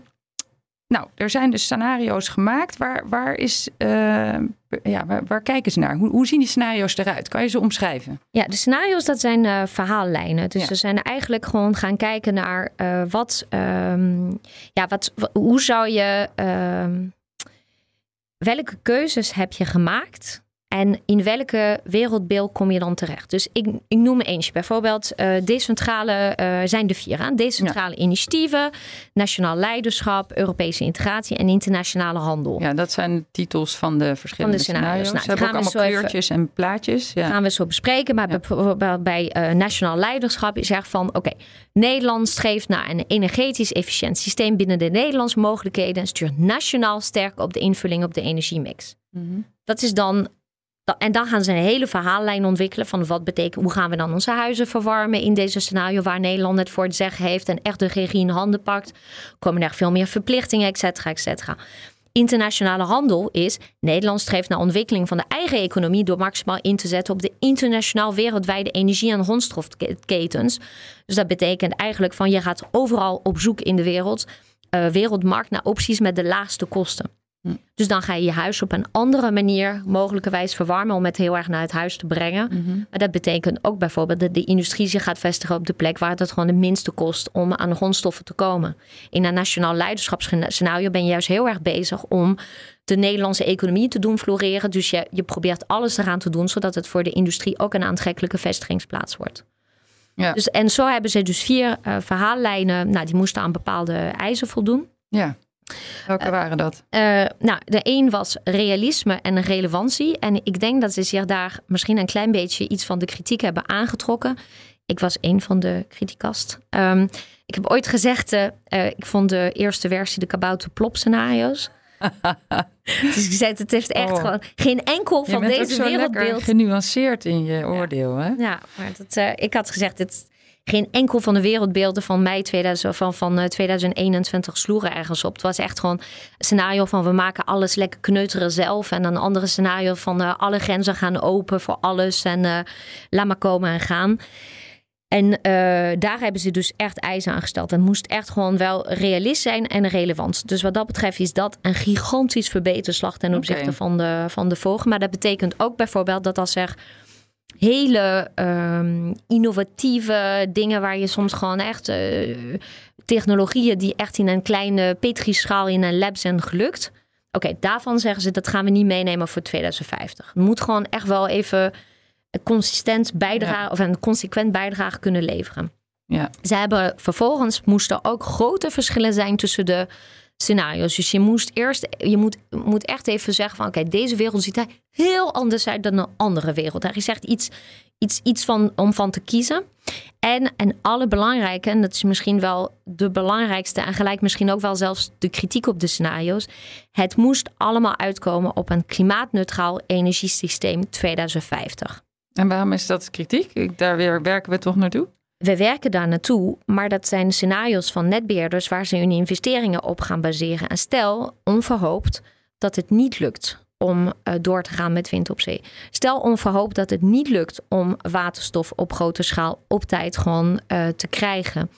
nou, er zijn dus scenario's gemaakt. Waar, waar, is, uh, ja, waar, waar, kijken ze naar? Hoe, hoe, zien die scenario's eruit? Kan je ze omschrijven? Ja, de scenario's dat zijn uh, verhaallijnen. Dus ja. ze zijn eigenlijk gewoon gaan kijken naar uh, wat, um, ja, wat, hoe zou je, ehm, welke keuzes heb je gemaakt en in welke wereldbeeld kom je dan terecht? Dus ik, ik noem eentje. Bijvoorbeeld uh, decentrale, uh, zijn de vier aan. Decentrale ja. initiatieven, nationaal leiderschap, Europese integratie en internationale handel. Ja, dat zijn de titels van de verschillende van de scenario's. Nou, Ze hebben ook allemaal kleurtjes en plaatjes. Ja. gaan we zo bespreken. Maar ja. bijvoorbeeld bij uh, nationaal leiderschap is er van... oké, okay, Nederland streeft naar een energetisch efficiënt systeem... binnen de Nederlandse mogelijkheden... en stuurt nationaal sterk op de invulling op de energiemix. Mm -hmm. Dat is dan en dan gaan ze een hele verhaallijn ontwikkelen van wat betekent, hoe gaan we dan onze huizen verwarmen in deze scenario waar Nederland het voor het zeggen heeft en echt de regie in handen pakt. Komen er veel meer verplichtingen, et cetera, et cetera. internationale handel is Nederland streeft naar ontwikkeling van de eigen economie door maximaal in te zetten op de internationaal wereldwijde energie- en grondstofketens. Dus dat betekent eigenlijk van je gaat overal op zoek in de wereld, uh, wereldmarkt naar opties met de laagste kosten. Hm. Dus dan ga je je huis op een andere manier mogelijkerwijs verwarmen om het heel erg naar het huis te brengen. Mhm. Maar dat betekent ook bijvoorbeeld dat de industrie zich gaat vestigen op de plek waar het gewoon de minste kost om aan de grondstoffen te komen. In een nationaal leiderschapsscenario ben je juist heel erg bezig om de Nederlandse economie te doen floreren. Dus je, je probeert alles eraan te doen zodat het voor de industrie ook een aantrekkelijke vestigingsplaats wordt. Ja. Dus, en zo hebben ze dus vier uh, verhaallijnen. Nou, die moesten aan bepaalde eisen voldoen. Ja. Welke eh, waren dat? Uh, nou, de een was realisme en relevantie. En ik denk dat ze zich daar misschien een klein beetje iets van de kritiek hebben aangetrokken. Ik was een van de criticast. Um, ik heb ooit gezegd, uh, ik vond de eerste versie de kabouter plop scenario's. dus ik zei, het heeft echt oh. gewoon geen enkel van deze wereldbeeld. genuanceerd in je oordeel, hè? Ja, maar dat, ik had gezegd, dit, geen enkel van de wereldbeelden van mei 2000, van, van 2021 eh, sloegen ergens op. Het was echt gewoon een scenario van we maken alles lekker kneuteren zelf. En een andere scenario van uh, alle grenzen gaan open voor alles. En uh, laat maar komen en gaan. En daar hebben ze dus echt eisen aan gesteld. Het moest echt gewoon wel realist zijn en relevant. Dus wat dat betreft is dat een gigantisch verbeterslag ten opzichte van, de, van de vorige. Maar dat betekent ook bijvoorbeeld dat als er hele um, innovatieve dingen waar je soms gewoon echt uh, technologieën die echt in een kleine petrischaal in een lab zijn gelukt. Oké, daarvan zeggen ze dat gaan we niet meenemen voor 2050. Het moet gewoon echt wel even consistent bijdragen of een consequent bijdrage kunnen leveren. Ja. Ze hebben vervolgens moesten ook grote verschillen zijn tussen de scenario's. Dus je moest eerst, je moet, moet echt even zeggen van oké, deze wereld ziet er heel anders uit dan een andere wereld. Daar is echt iets, iets, iets van, om van te kiezen. En, en alle belangrijke, en dat is misschien wel de belangrijkste en gelijk misschien ook wel zelfs de kritiek op de scenario's. Het moest allemaal uitkomen op een klimaatneutraal energiesysteem 2050. En waarom is dat kritiek? Daar weer werken we toch naartoe? We werken daar naartoe, maar dat zijn scenario's van netbeheerders waar ze hun investeringen op gaan baseren. En stel, onverhoopt, dat het niet lukt om uh, door te gaan met wind op zee. Stel onverhoopt dat het niet lukt om waterstof op grote schaal op tijd gewoon uh, te krijgen.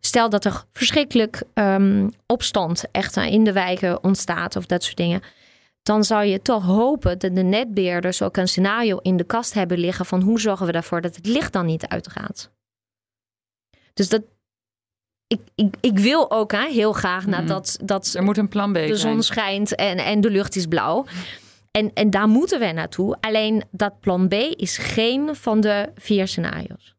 Stel dat er verschrikkelijk um, opstand echt in de wijken ontstaat of dat soort dingen. Dan zou je toch hopen dat de netbeheerders ook een scenario in de kast hebben liggen van hoe zorgen we ervoor dat het licht dan niet uitgaat. Dus dat, ik, ik, ik wil ook hè, heel graag nadat mhm. dat er moet een plan B de zon schijnt en, en de lucht is blauw. En, en daar moeten we naartoe. Alleen dat plan B is geen van de vier scenario's.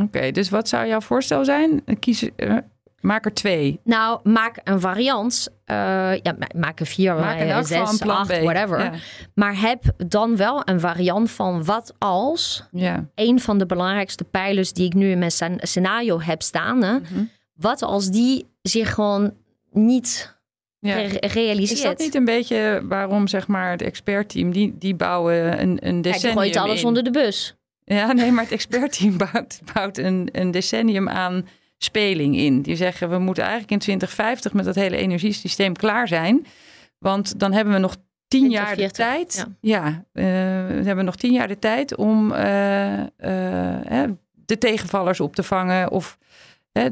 Oké, dus wat zou jouw voorstel zijn? Kies, uh, Maak er twee. Nou, maak een variant. Uh, ja, maak er vier, maak uh, zes, acht, whatever. Maar heb dan wel een variant van wat als ja. een van de belangrijkste pijlers die ik nu in mijn scenario heb staan. Mhm. Wat als die zich gewoon niet ja. realiseert. Is dat niet een beetje waarom zeg maar het expertteam die, die bouwen een, een decennium Kijk, gooit alles in. onder de bus. Ja, nee, maar het expertteam bouwt, bouwt een, een decennium aan speling in. Die zeggen we moeten eigenlijk in 2050 met dat hele energiesysteem klaar zijn. Want dan hebben we nog tien jaar de tijd. Ja, uh, we hebben nog tien jaar de tijd om uh, uh, de tegenvallers op te vangen. Of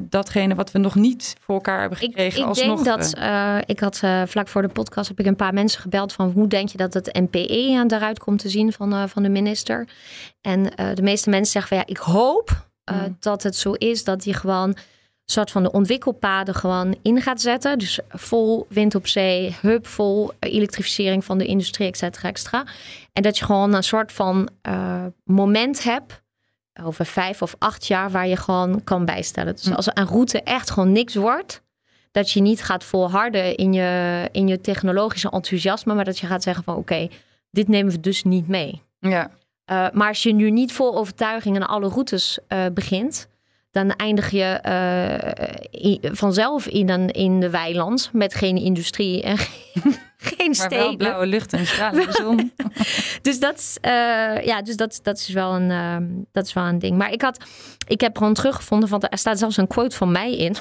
datgene wat we nog niet voor elkaar hebben gekregen. Ik, ik denk dat ik had vlak voor de podcast heb ik een paar mensen gebeld van hoe denk je dat het NPE daaruit komt te zien van, van de minister. En de meeste mensen zeggen van ja, ik hoop uh, dat het zo is dat je gewoon soort van de ontwikkelpaden gewoon in gaat zetten. Dus vol wind op zee, hub vol elektrificering van de industrie, et cetera, extra. En dat je gewoon een soort van uh, moment hebt over vijf of acht jaar waar je gewoon kan bijstellen. Dus als een route echt gewoon niks wordt, dat je niet gaat volharden in je, in je technologische enthousiasme, maar dat je gaat zeggen van oké, dit nemen we dus niet mee. Ja. Uh, maar als je nu niet vol overtuiging aan alle routes uh, begint, dan eindig je uh, vanzelf in, een, in de weiland met geen industrie en geen steden. Maar wel blauwe lucht en stralende zon. dus dat, ja, dus dat, dat, is wel een, ehm, dat is wel een ding. Maar ik, had, ik heb gewoon teruggevonden, want er staat zelfs een quote van mij in.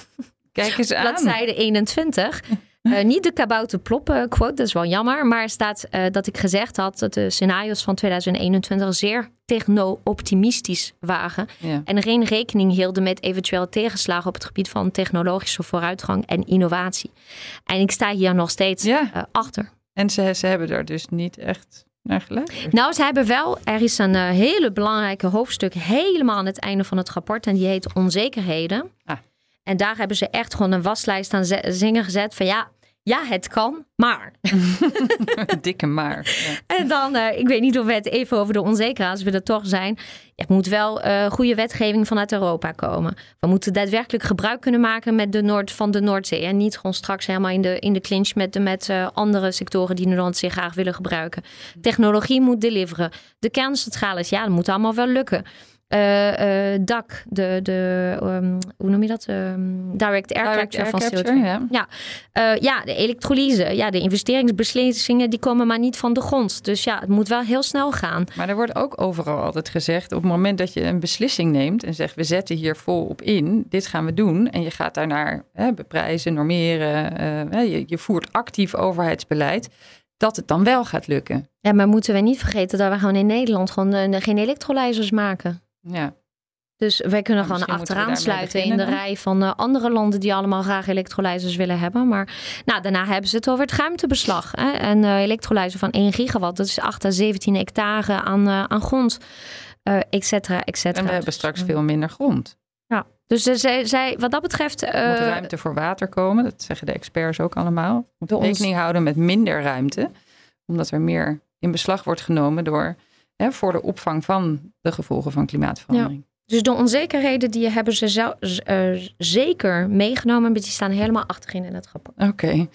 Kijk eens aan. Bladzijde 21. Uh, niet de kabouter ploppen quote, dat is wel jammer. Maar er staat uh, dat ik gezegd had dat de scenario's van 2021 zeer techno-optimistisch waren. Ja. En geen rekening hielden met eventuele tegenslagen op het gebied van technologische vooruitgang en innovatie. En ik sta hier nog steeds ja. uh, achter. En ze, ze hebben er dus niet echt naar geluisterd? Nou, ze hebben wel. Er is een hele belangrijke hoofdstuk helemaal aan het einde van het rapport. En die heet Onzekerheden. Ah. En daar hebben ze echt gewoon een waslijst aan zingen gezet van ja, ja, het kan, maar. Dikke maar. Ja. En dan, uh, ik weet niet of we het even over de onzekerheid, als we er toch zijn. Er moet wel uh, goede wetgeving vanuit Europa komen. We moeten daadwerkelijk gebruik kunnen maken met de Noord, van de Noordzee. En niet gewoon straks helemaal in de, in de clinch met, de, met uh, andere sectoren die Nederland zich graag willen gebruiken. Technologie moet deliveren. De kerncentrales, ja, dat moet allemaal wel lukken. Uh, uh, DAC, de, de um, hoe noem je dat? Um, direct Air direct Capture air van CO2. Ja, ja. Uh, ja de elektrolyse, ja, de investeringsbeslissingen die komen maar niet van de grond. Dus ja, het moet wel heel snel gaan. Maar er wordt ook overal altijd gezegd, op het moment dat je een beslissing neemt en zegt we zetten hier vol op in, dit gaan we doen. En je gaat daarnaar hè, beprijzen, normeren, je, je voert actief overheidsbeleid dat het dan wel gaat lukken. Ja, maar moeten we niet vergeten dat we gewoon in Nederland gewoon geen elektrolyzers maken? Ja. Dus wij kunnen gewoon achteraan sluiten in de rij van uh, andere landen die allemaal graag elektrolyzers willen hebben. Maar nou, daarna hebben ze het over het ruimtebeslag. Hè? En uh, elektrolyzer van 1 gigawatt, dat is 8 à 17 hectare aan, uh, aan grond, et cetera, et cetera. En we hebben straks veel minder grond. Ja, dus zij, zij, wat dat betreft... Er moet ruimte voor water komen, dat zeggen de experts ook allemaal. Moet rekening houden met minder ruimte, omdat er meer in beslag wordt genomen door hè, voor de opvang van de gevolgen van klimaatverandering. Dus de onzekerheden die hebben ze uh, zeker meegenomen, maar die staan helemaal achterin in het rapport. Oké.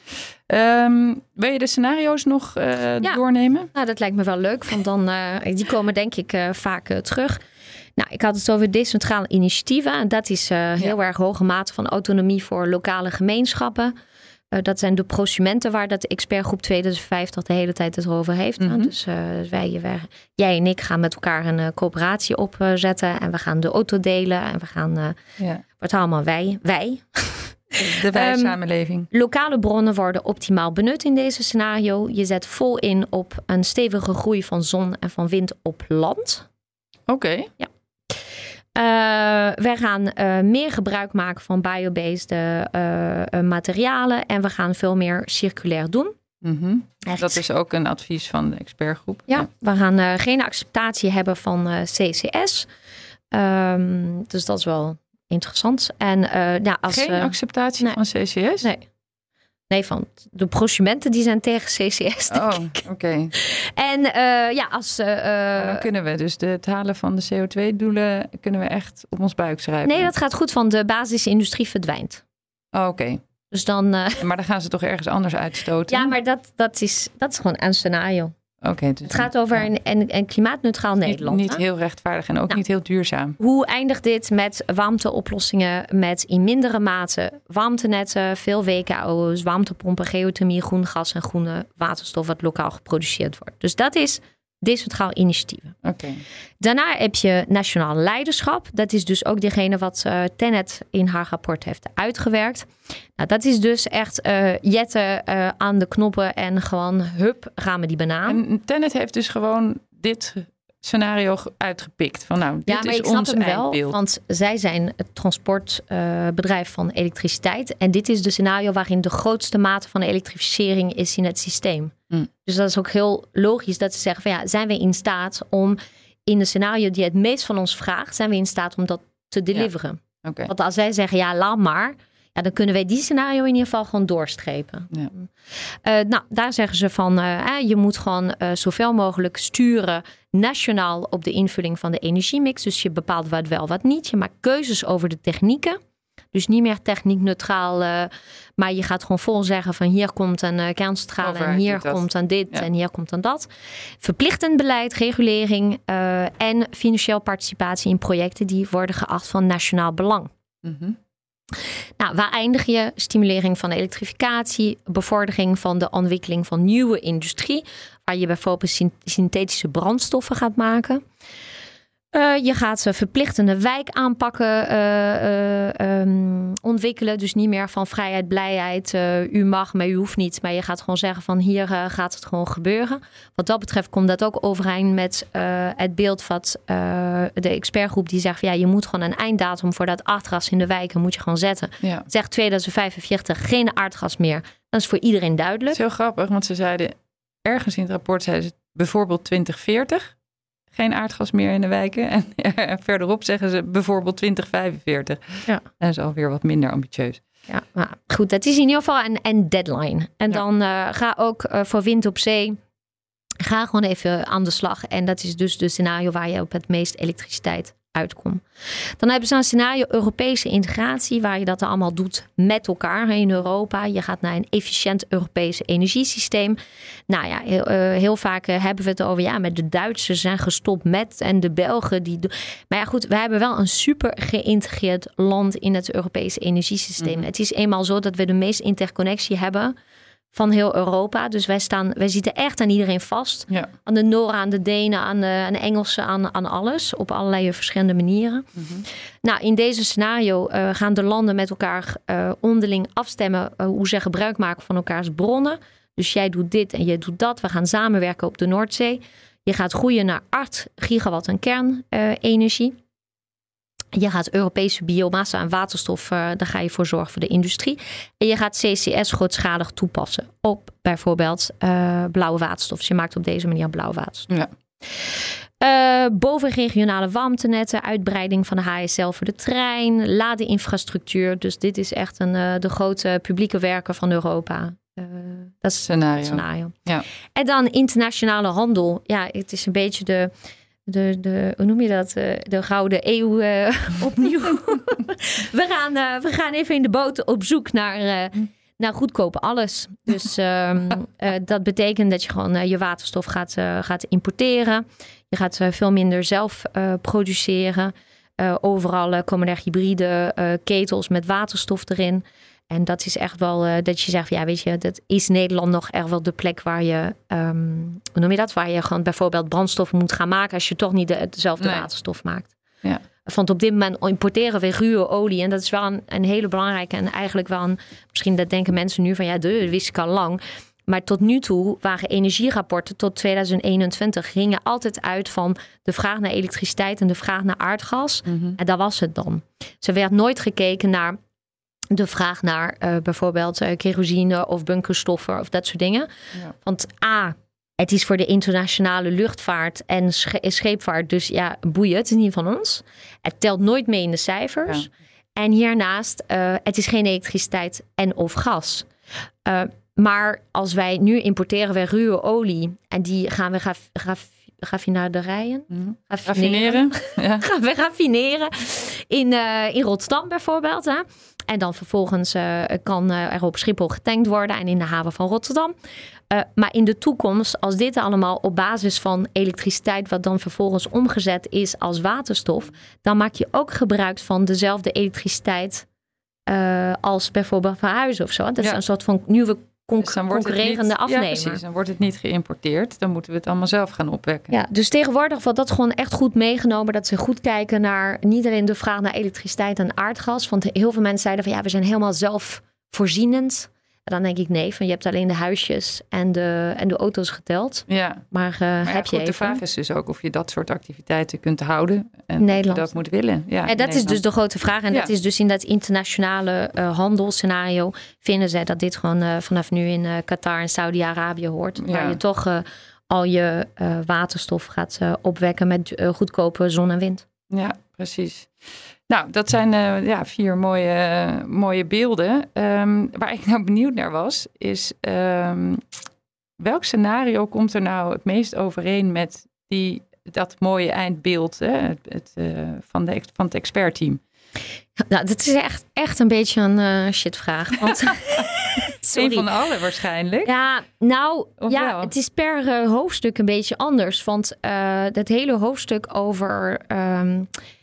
Okay. Um, wil je de scenario's nog uh, ja. doornemen? Nou, dat lijkt me wel leuk, want dan, uh, die komen denk ik vaak terug. Nou, ik had het over decentrale initiatieven. En dat is heel erg hoge mate van autonomie voor lokale gemeenschappen. Uh, dat zijn de prosumenten waar dat expertgroep 2050 de hele tijd het over heeft. Mm -hmm. Dus uh, wij, wij, jij en ik gaan met elkaar een uh, coöperatie opzetten. en we gaan de auto delen. En we gaan. ja. Wordt allemaal wij. Wij. De wij-samenleving. Um, lokale bronnen worden optimaal benut in deze scenario. Je zet vol in op een stevige groei van zon en van wind op land. Oké. Okay. Ja. Uh, wij gaan uh, meer gebruik maken van biobased uh, materialen en we gaan veel meer circulair doen. Mm -hmm. Dat is ook een advies van de expertgroep. Ja, ja. we gaan geen acceptatie hebben van CCS. Um, dus dat is wel interessant. En, ja, als, geen acceptatie nee. van CCS? Nee. Nee, van de prosumenten die zijn tegen CCS. Oh, oké. En uh, ja, als. Uh, dan kunnen we dus de, het halen van de CO2-doelen kunnen we echt op ons buik schrijven. Nee, dat gaat goed, van de basisindustrie verdwijnt. Oh, oké. Dus dan. Uh... Maar dan gaan ze toch ergens anders uitstoten? Ja, maar dat, dat, is, dat is gewoon een scenario. Okay, dus het gaat over een, een, een klimaatneutraal Nederland. Niet, heel rechtvaardig en ook nou, niet heel duurzaam. Hoe eindigt dit met warmteoplossingen met in mindere mate warmtenetten, veel WKO's, warmtepompen, geothermie, groen gas en groene waterstof wat lokaal geproduceerd wordt. Dus dat is decentraal initiatieven. Okay. Daarna heb je nationaal leiderschap. Dat is dus ook degene wat uh, Tenet in haar rapport heeft uitgewerkt. Nou, dat is dus echt uh, jetten uh, aan de knoppen en gewoon hup, gaan we die banaan. En Tenet heeft dus gewoon dit scenario uitgepikt. Van nou, dit ja, maar is ik snap ons hem wel, eindbeeld. want zij zijn het transportbedrijf uh, van elektriciteit. En dit is de scenario waarin de grootste mate van elektrificering is in het systeem. Mm. Dus dat is ook heel logisch dat ze zeggen van ja, zijn we in staat om in de scenario die het meest van ons vraagt, zijn we in staat om dat te deliveren. Ja. Okay. Want als zij zeggen ja, laat maar, ja, dan kunnen wij die scenario in ieder geval gewoon doorstrepen. Ja. Uh, nou, daar zeggen ze van, uh, je moet gewoon uh, zoveel mogelijk sturen nationaal op de invulling van de energiemix. Dus je bepaalt wat wel, wat niet. Je maakt keuzes over de technieken. Dus niet meer techniek neutraal, maar je gaat gewoon vol zeggen van hier komt een kerncentrale en hier komt dan dit ja. en hier komt dan dat. Verplichtend beleid, regulering en financieel participatie in projecten die worden geacht van nationaal belang. Mm -hmm. Nou, waar eindig je? Stimulering van elektrificatie, bevordering van de ontwikkeling van nieuwe industrie, waar je bijvoorbeeld synthetische brandstoffen gaat maken. Uh, je gaat verplichtende wijkaanpakken uh, um, ontwikkelen. Dus niet meer van vrijheid, blijheid. u mag, maar u hoeft niet. Maar je gaat gewoon zeggen van hier gaat het gewoon gebeuren. Wat dat betreft komt dat ook overeen met het beeld van de expertgroep die zegt van ja, je moet gewoon een einddatum voor dat aardgas in de wijken moet je gewoon zetten. Ja. Zegt 2045 geen aardgas meer. Dat is voor iedereen duidelijk. Heel grappig, want ze zeiden ergens in het rapport zeiden ze bijvoorbeeld 2040 geen aardgas meer in de wijken. En, verderop zeggen ze bijvoorbeeld 2045. Ja. Dat is alweer wat minder ambitieus. Ja, maar goed, dat is in ieder geval een, een deadline. En dan uh, ga ook uh, voor wind op zee. Ga gewoon even aan de slag. En dat is dus de scenario waar je op het meest elektriciteit uitkom. Dan hebben ze een scenario Europese integratie, waar je dat allemaal doet met elkaar in Europa. Je gaat naar een efficiënt Europese energiesysteem. Nou ja, heel, uh, heel vaak eh, hebben we het over, ja, met de Duitsers zijn gestopt met en de Belgen die. Maar ja, goed, we hebben wel een super geïntegreerd land in het Europese energiesysteem. Mhm. Het is eenmaal zo dat we de meeste interconnectie hebben van heel Europa. Dus wij, staan, wij zitten echt aan iedereen vast. Ja. Aan de Noren, aan de Denen, aan de, aan de Engelsen, aan, aan alles. Op allerlei verschillende manieren. Mhm. Nou, in deze scenario uh, gaan de landen met elkaar uh, onderling afstemmen uh, hoe ze gebruik maken van elkaars bronnen. Dus jij doet dit en jij doet dat. We gaan samenwerken op de Noordzee. Je gaat groeien naar 8 gigawatt aan kernenergie. Je gaat Europese biomassa en waterstof, uh, daar ga je voor zorgen voor de industrie. En je gaat CCS grootschalig toepassen op bijvoorbeeld uh, blauwe waterstof. Dus je maakt op deze manier blauwe waterstof. Ja. Uh, boven regionale warmtenetten, uitbreiding van de HSL voor de trein, ladeinfrastructuur. Dus dit is echt een, de grote publieke werken van Europa. dat is scenario. scenario. Ja. En dan internationale handel. Ja, het is een beetje de de, de, hoe noem je dat? Eh, de gouden eeuw uh, opnieuw. we, gaan, uh, we gaan even in de boot op zoek naar, naar goedkope alles. Dus um, dat betekent dat je gewoon je waterstof gaat, gaat importeren. Je gaat veel minder zelf produceren. overal komen er hybride ketels met waterstof erin. En dat is echt wel uh, dat je zegt, ja, weet je, dat is Nederland nog echt wel de plek waar je, um, hoe noem je dat? Waar je gewoon bijvoorbeeld brandstof moet gaan maken als je toch niet de, dezelfde waterstof maakt. Ja. Want op dit moment importeren we ruwe olie. En dat is wel een, een hele belangrijke. En eigenlijk wel een, misschien dat denken mensen nu van ja, dat wist ik al lang. Maar tot nu toe waren energierapporten tot 2021 gingen altijd uit van de vraag naar elektriciteit en de vraag naar aardgas. Mhm. En dat was het dan. Ze werd nooit gekeken naar de vraag naar uh, bijvoorbeeld uh, kerosine of bunkerstoffen of dat soort dingen. Ja. Want A, het is voor de internationale luchtvaart en scheepvaart, dus ja, boeien, het is niet van ons. Het telt nooit mee in de cijfers. En hiernaast, uh, het is geen elektriciteit en of gas. maar als wij nu importeren we ruwe olie en die gaan we gaf, gaf, raffinaderijen. Mm. Raffineren. Ja. gaan we raffineren in, in Rotterdam bijvoorbeeld. Hè? En dan vervolgens uh, kan uh, er op Schiphol getankt worden en in de haven van Rotterdam. Uh, maar in de toekomst, als dit allemaal op basis van elektriciteit, wat dan vervolgens omgezet is als waterstof, dan maak je ook gebruik van dezelfde elektriciteit als bijvoorbeeld verhuizen of zo. Dat is een soort van nieuwe dus concurrerende afnemer. Ja, precies. Dan wordt het niet geïmporteerd. Dan moeten we het allemaal zelf gaan opwekken. Ja, dus tegenwoordig wordt dat gewoon echt goed meegenomen. Dat ze goed kijken naar niet alleen de vraag naar elektriciteit en aardgas. Want heel veel mensen zeiden van ja, we zijn helemaal zelfvoorzienend dan denk ik nee, van je hebt alleen de huisjes en de, en de auto's geteld. Ja. Maar, uh, maar heb je De vraag is dus ook of je dat soort activiteiten kunt houden. En Nederland. dat moet willen. Ja, en dat is dus de grote vraag. En dat is dus in dat internationale uh, handelsscenario vinden zij dat dit gewoon uh, vanaf nu in Qatar en Saudi-Arabië hoort. Waar je toch al je waterstof gaat opwekken met goedkope zon en wind. Ja, precies. Nou, dat zijn uh, ja, vier mooie, mooie beelden. Um, waar ik nou benieuwd naar was, is um, welk scenario komt er nou het meest overeen met die, dat mooie eindbeeld hè, het, het uh, van, de, van het expertteam? Nou, dat is echt, echt een beetje een uh, shitvraag. Want, sorry. Een van alle waarschijnlijk. Ja, nou, ja, het is per hoofdstuk een beetje anders. Want dat hele hoofdstuk over um, uh,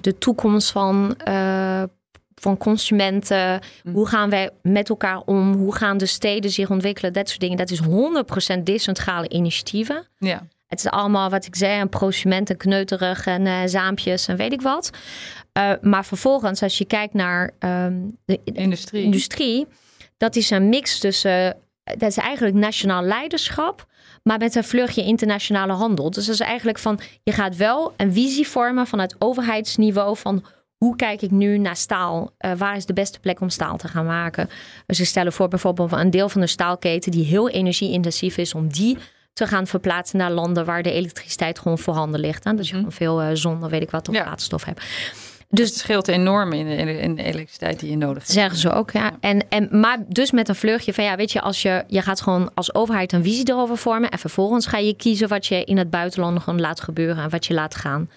de toekomst van, uh, van consumenten. Mm. Hoe gaan wij met elkaar om? Hoe gaan de steden zich ontwikkelen? Dat soort dingen. Dat is 100% decentrale initiatieven. Ja. Het is allemaal wat ik zei, een prosument en kneuterig en uh, zaampjes en weet ik wat. Uh, maar vervolgens, als je kijkt naar um, de industrie. industrie, dat is een mix tussen, dat is eigenlijk nationaal leiderschap, maar met een vleugje internationale handel. Dus dat is eigenlijk van, je gaat wel een visie vormen van het overheidsniveau van hoe kijk ik nu naar staal? Uh, waar is de beste plek om staal te gaan maken? Dus ze stellen voor bijvoorbeeld een deel van de staalketen die heel energieintensief is, om die te gaan verplaatsen naar landen waar de elektriciteit gewoon voorhanden ligt. Hè? Dus je mm veel uh, zon, weet ik wat, of ja. waterstof hebt. Dus het scheelt enorm in de, in de, elektriciteit die je nodig hebt. Zeggen ze ook, ja. En, en, maar dus met een vleugje van ja, weet je, als je, je gaat gewoon als overheid een visie erover vormen. En vervolgens ga je kiezen wat je in het buitenland gewoon laat gebeuren en wat je laat gaan.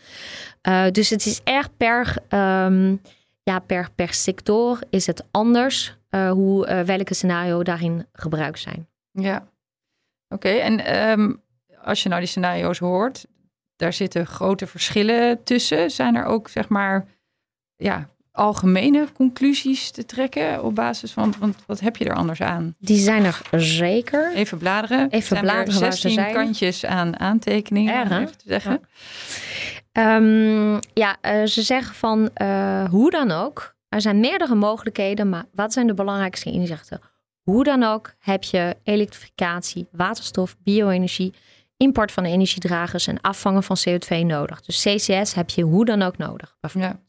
Uh, dus het is erg per, um, ja, per, per sector is het anders uh, hoe, uh, welke scenario daarin gebruikt zijn. Ja, oké. Okay. En um, als je nou die scenario's hoort, daar zitten grote verschillen tussen. Zijn er ook, zeg maar, ja, algemene conclusies te trekken op basis van, want wat heb je er anders aan? Die zijn er zeker. Even bladeren. Even zijn bladeren. 16 kantjes aan aantekeningen, Erg, even te zeggen. Ja, um, ja uh, ze zeggen van uh, hoe dan ook. Er zijn meerdere mogelijkheden, maar wat zijn de belangrijkste inzichten? Hoe dan ook heb je elektrificatie, waterstof, bio-energie, import van energiedragers en afvangen van CO2 nodig. Dus CCS heb je hoe dan ook nodig. Ja.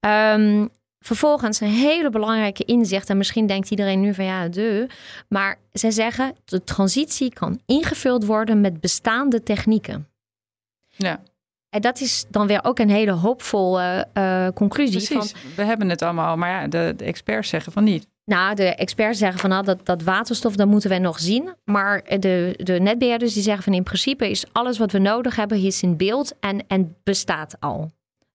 Um, vervolgens een hele belangrijke inzicht. En misschien denkt iedereen nu van ja, de. Maar zij zeggen de transitie kan ingevuld worden met bestaande technieken. Ja. En dat is dan weer ook een hele hoopvolle uh, conclusie. Precies, van, we hebben het allemaal, maar ja, de, de, experts zeggen van niet. Nou, de experts zeggen van nou, dat, dat waterstof, dat moeten we nog zien. Maar de, de netbeheerders die zeggen van in principe is alles wat we nodig hebben, is in beeld en, en bestaat al.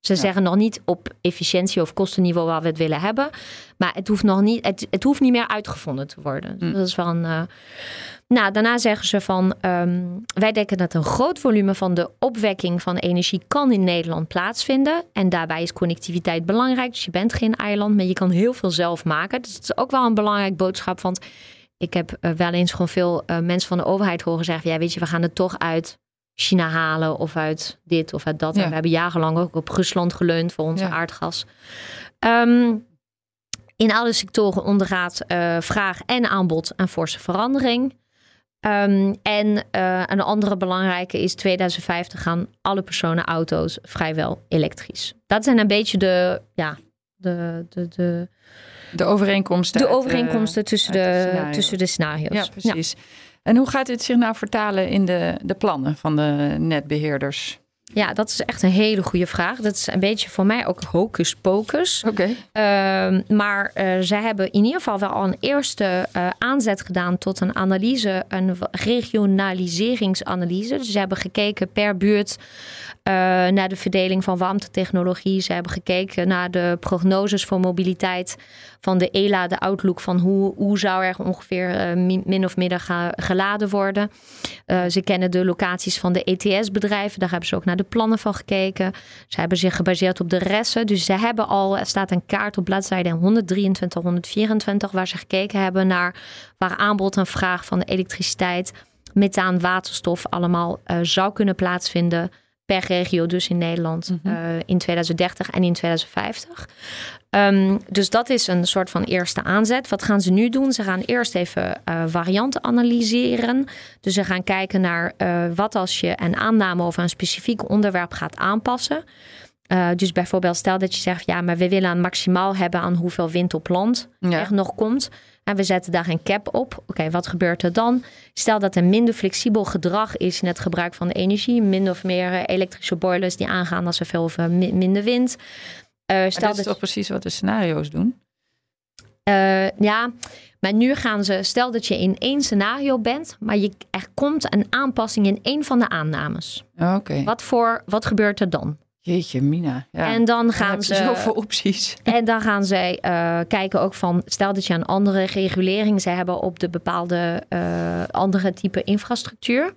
Ze ja. zeggen nog niet op efficiëntie of kostenniveau waar we het willen hebben. Maar het hoeft nog niet, het, het hoeft niet meer uitgevonden te worden. Mm. Dat is wel een. Uh... Nou, daarna zeggen ze van um, wij denken dat een groot volume van de opwekking van energie kan in Nederland plaatsvinden. En daarbij is connectiviteit belangrijk. Dus je bent geen eiland, maar je kan heel veel zelf maken. Dus dat is ook wel een belangrijk boodschap. Want ik heb uh, wel eens gewoon veel uh, mensen van de overheid horen zeggen: ja, weet je, we gaan er toch uit China halen of uit dit of uit dat. Ja. En we hebben jarenlang ook op Rusland geleund voor onze ja. aardgas. Um, in alle sectoren ondergaat uh, vraag en aanbod een forse verandering. Um, en uh, een andere belangrijke is 2050 gaan alle personenauto's vrijwel elektrisch. Dat zijn een beetje de, ja, de, de, de, de overeenkomsten. De overeenkomsten uit, tussen, de, de tussen de scenario's. Ja, precies. Ja. En hoe gaat dit zich nou vertalen in de, de plannen van de netbeheerders? Ja, dat is echt een hele goede vraag. Dat is een beetje voor mij ook hocus pocus. Oké. Okay. Uh, maar uh, zij hebben in ieder geval wel al een eerste uh, aanzet gedaan tot een analyse, een regionaliseringsanalyse. Dus ze hebben gekeken per buurt naar de verdeling van warmtetechnologie. Ze hebben gekeken naar de prognoses voor mobiliteit van de ELA, de outlook van hoe, hoe zou er ongeveer uh, min of ga, geladen worden. Uh, ze kennen de locaties van de ETS-bedrijven, daar hebben ze ook naar de plannen van gekeken. Ze hebben zich gebaseerd op de resten. Dus ze hebben al, er staat een kaart op bladzijde 123, 124, waar ze gekeken hebben naar waar aanbod en vraag van de elektriciteit, methaan, waterstof allemaal zou kunnen plaatsvinden per regio, dus in Nederland mm -hmm. uh, in 2030 en in 2050. Um, dus dat is een soort van eerste aanzet. Wat gaan ze nu doen? Ze gaan eerst even uh, varianten analyseren. Dus ze gaan kijken naar uh, wat als je een aanname over een specifiek onderwerp gaat aanpassen. Uh, dus bijvoorbeeld, stel dat je zegt, ja, maar we willen een maximaal hebben aan hoeveel wind op land ja. er nog komt. En we zetten daar een cap op. Oké, okay, wat gebeurt er dan? Stel dat er minder flexibel gedrag is in het gebruik van de energie. Minder of meer elektrische boilers die aangaan als er veel of minder wind. Uh, stel dat is toch precies wat de scenario's doen? Uh, ja, maar nu gaan ze, stel dat je in één scenario bent, maar je, er komt een aanpassing in één van de aannames. Oké. Okay. Wat, voor, wat gebeurt er dan? Jeetje, Mina. Ja. En dan gaan dan ze. Zoveel opties. En dan gaan zij uh, kijken ook van. Stel dat je een andere regulering ze hebben op de bepaalde uh, andere type infrastructuur.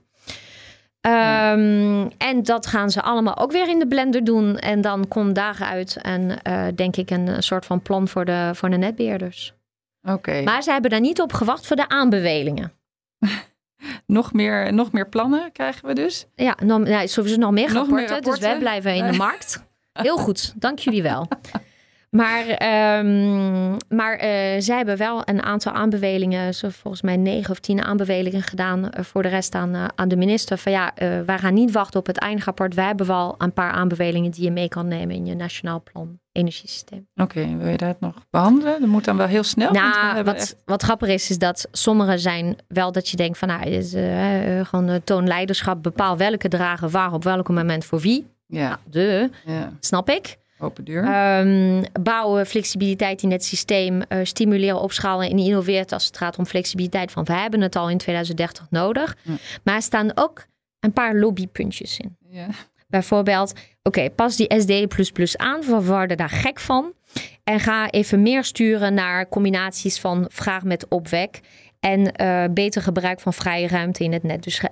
Ja. Um, en dat gaan ze allemaal ook weer in de blender doen. En dan komt daaruit en uh, denk ik een soort van plan voor de, voor de netbeheerders. Oké. Okay. Maar ze hebben daar niet op gewacht voor de aanbevelingen. nog meer, nog meer plannen krijgen we dus. Ja, nog, ja sowieso nog meer, Nog rapporten, meer Dus rapporten? wij blijven in de markt. Heel goed, dank jullie wel. Maar, ehm, maar eh, zij hebben wel een aantal aanbevelingen, zo volgens mij negen of tien aanbevelingen gedaan eh, voor de rest aan, eh, aan de minister. Van ja, wij gaan niet wachten op het eindrapport. Wij hebben wel een paar aanbevelingen die je mee kan nemen in je nationaal plan energiesysteem. Oké, wil je dat nog behandelen? Dat moet dan wel heel snel. Nou, wat, echt- wat grappig is, is dat sommige zijn wel dat je denkt van, nou, is, gewoon toon leiderschap, bepaal welke dragen waar op welk moment voor wie. Ja, De, ja, snap ik. Open deur. Ehm, bouwen flexibiliteit in het systeem, eh, stimuleren, opschalen en innoveren als het gaat om flexibiliteit. Van we hebben het al in 2030 nodig. Ja. Maar er staan ook een paar lobbypuntjes in. ja. Bijvoorbeeld, oké, pas die SD++ aan, we worden daar gek van. En ga even meer sturen naar combinaties van vraag met opwek. En eh, beter gebruik van vrije ruimte in het net. Dus ga,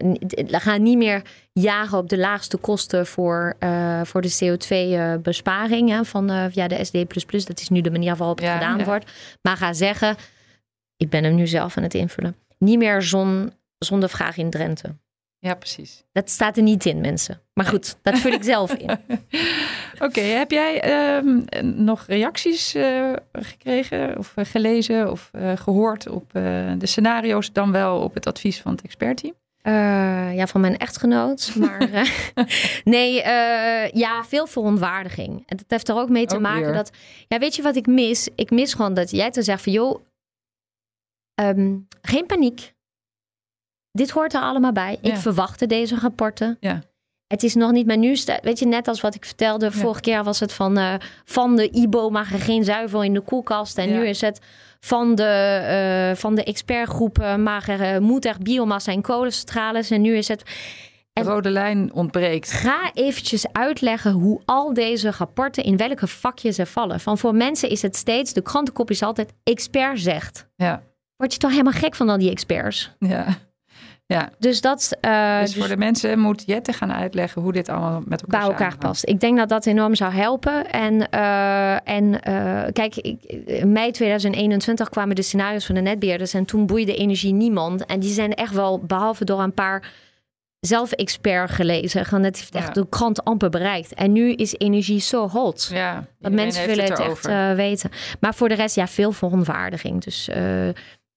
ga niet meer jagen op de laagste kosten voor, eh, voor de CO2-besparing hè, van eh, via de SD++. Dat is nu de manier waarop het Ja, gedaan ja. wordt. Maar ga zeggen, ik ben hem nu zelf aan het invullen. Niet meer zon, zonder vraag in Drenthe. Ja, precies. Dat staat er niet in, mensen. Maar goed, dat vul ik zelf in. Oké, heb jij ehm, nog reacties eh, gekregen of eh, gelezen of eh, gehoord op de scenario's, dan wel op het advies van het expertteam? Ja, van mijn echtgenoot. Maar nee, ja, veel verontwaardiging. En dat heeft er ook mee te Ook maken weer. dat... Ja, weet je wat ik mis? Ik mis gewoon dat jij te zegt van... joh, ehm, geen paniek. Dit hoort er allemaal bij. Ik verwachtte deze rapporten. Ja. Het is nog niet, maar nu weet je, net als wat ik vertelde, vorige keer was het van, eh, van de IBO mag er geen zuivel in de koelkast. En Ja. nu is het van de, eh, van de expertgroepen mag er, eh, moet er biomassa en kolencentrales. En nu is het, De rode lijn ontbreekt. ga eventjes uitleggen hoe al deze rapporten, in welke vakjes ze vallen. Van voor mensen is het steeds, de krantenkop is altijd expert zegt. Ja, Word je toch helemaal gek van al die experts? ja. Ja. Dus dat... eh, dus dus- voor de mensen moet Jette gaan uitleggen hoe dit allemaal met elkaar bij elkaar past. Ik denk dat dat enorm zou helpen. En, eh, en eh, kijk, ik, in mei 2021 kwamen de scenario's van de netbeheerders en toen boeide energie niemand. En die zijn echt wel, behalve door een paar zelf-expert gelezen, gewoon het heeft echt Ja. de krant amper bereikt. En nu is energie zo hot. Ja, Dat mensen willen het, echt weten. Maar voor de rest, ja, veel verontwaardiging. Dus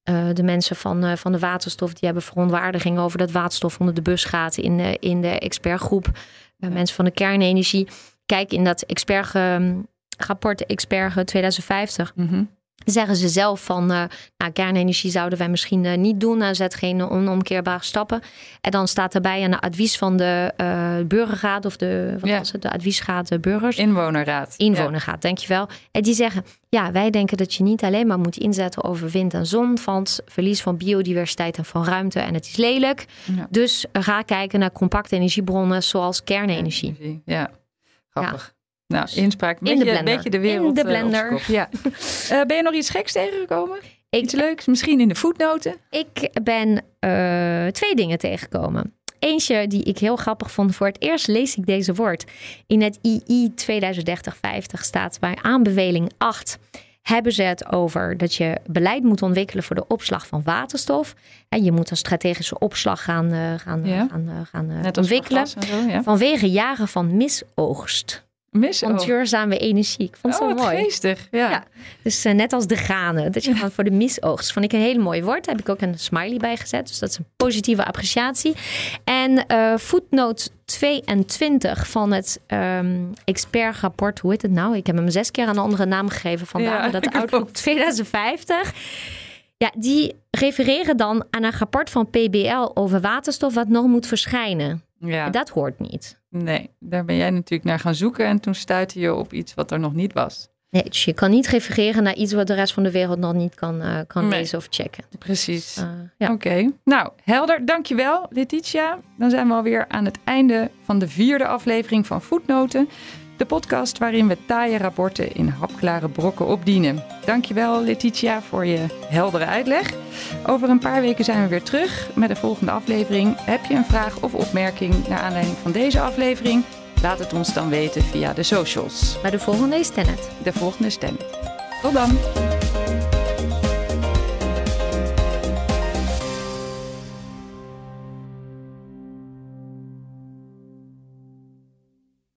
eh, de mensen van, eh, van de waterstof, die hebben verontwaardiging over dat waterstof onder de bus gaat in, in de expertgroep. Eh, Ja. Mensen van de kernenergie. Kijk, in dat expert, ehm, rapport Expert 2050 Mhm. Zeggen ze zelf van, eh, nou, kernenergie zouden wij misschien eh, niet doen. Nou, zet geen onomkeerbare stappen. En dan staat erbij een advies van de eh burgerraad of de, wat Ja. was het, de adviesraad de burgers Inwonerraad. inwoner gaat, dankjewel. En die zeggen, ja, wij denken dat je niet alleen maar moet inzetten over wind en zon, van verlies van biodiversiteit en van ruimte en het is lelijk. Ja. Dus ga kijken naar compacte energiebronnen zoals kernenergie. Ja, grappig. Nou, Dus inspraak. Een in de beetje, blender. beetje de wereld In de eh, blender. Ja. Eh, ben je nog iets geks tegengekomen? Iets leuks? Misschien in de voetnoten? ik ben eh, twee dingen tegengekomen. Eentje die ik heel grappig vond. Voor het eerst lees ik deze woord. In het II 2030-50 staat bij aanbeveling 8 hebben ze het over dat je beleid moet ontwikkelen voor de opslag van waterstof. En je moet een strategische opslag gaan, gaan, Ja. gaan, gaan ontwikkelen. zo, ja. Vanwege jaren van misoogst Mis van oh. duurzame energie. Ik vond het Oh, zo mooi. geestig. Ja. Ja. Dus eh, net als de granen. Dat je gewoon voor de misoogst. Vond ik een hele mooi woord. Daar heb ik ook een smiley bij gezet. Dus dat is een positieve appreciatie. En eh footnote 22 van het ehm expertrapport. Hoe heet het nou? Ik heb hem zes keer een andere naam gegeven. Vandaar Ja, dat. Outlook 2050. Ja, die refereren dan aan een rapport van PBL over waterstof wat nog moet verschijnen. Ja. Dat hoort niet. Nee, daar ben jij natuurlijk naar gaan zoeken en toen stuitte je op iets wat er nog niet was. Nee, dus je kan niet refereren naar iets wat de rest van de wereld nog niet kan, eh, kan Nee. lezen of checken. Precies. Eh, ja. Oké, nou helder, dankjewel Letitia. Dan zijn we alweer aan het einde van de vierde aflevering van Voetnoten. De podcast waarin we taaie rapporten in hapklare brokken opdienen. Dankjewel Letitia voor je heldere uitleg. Over een paar weken zijn we weer terug met de volgende aflevering. Heb je een vraag of opmerking naar aanleiding van deze aflevering? Laat het ons dan weten via de socials. Maar de volgende is Tenet. De volgende stem. Tot dan!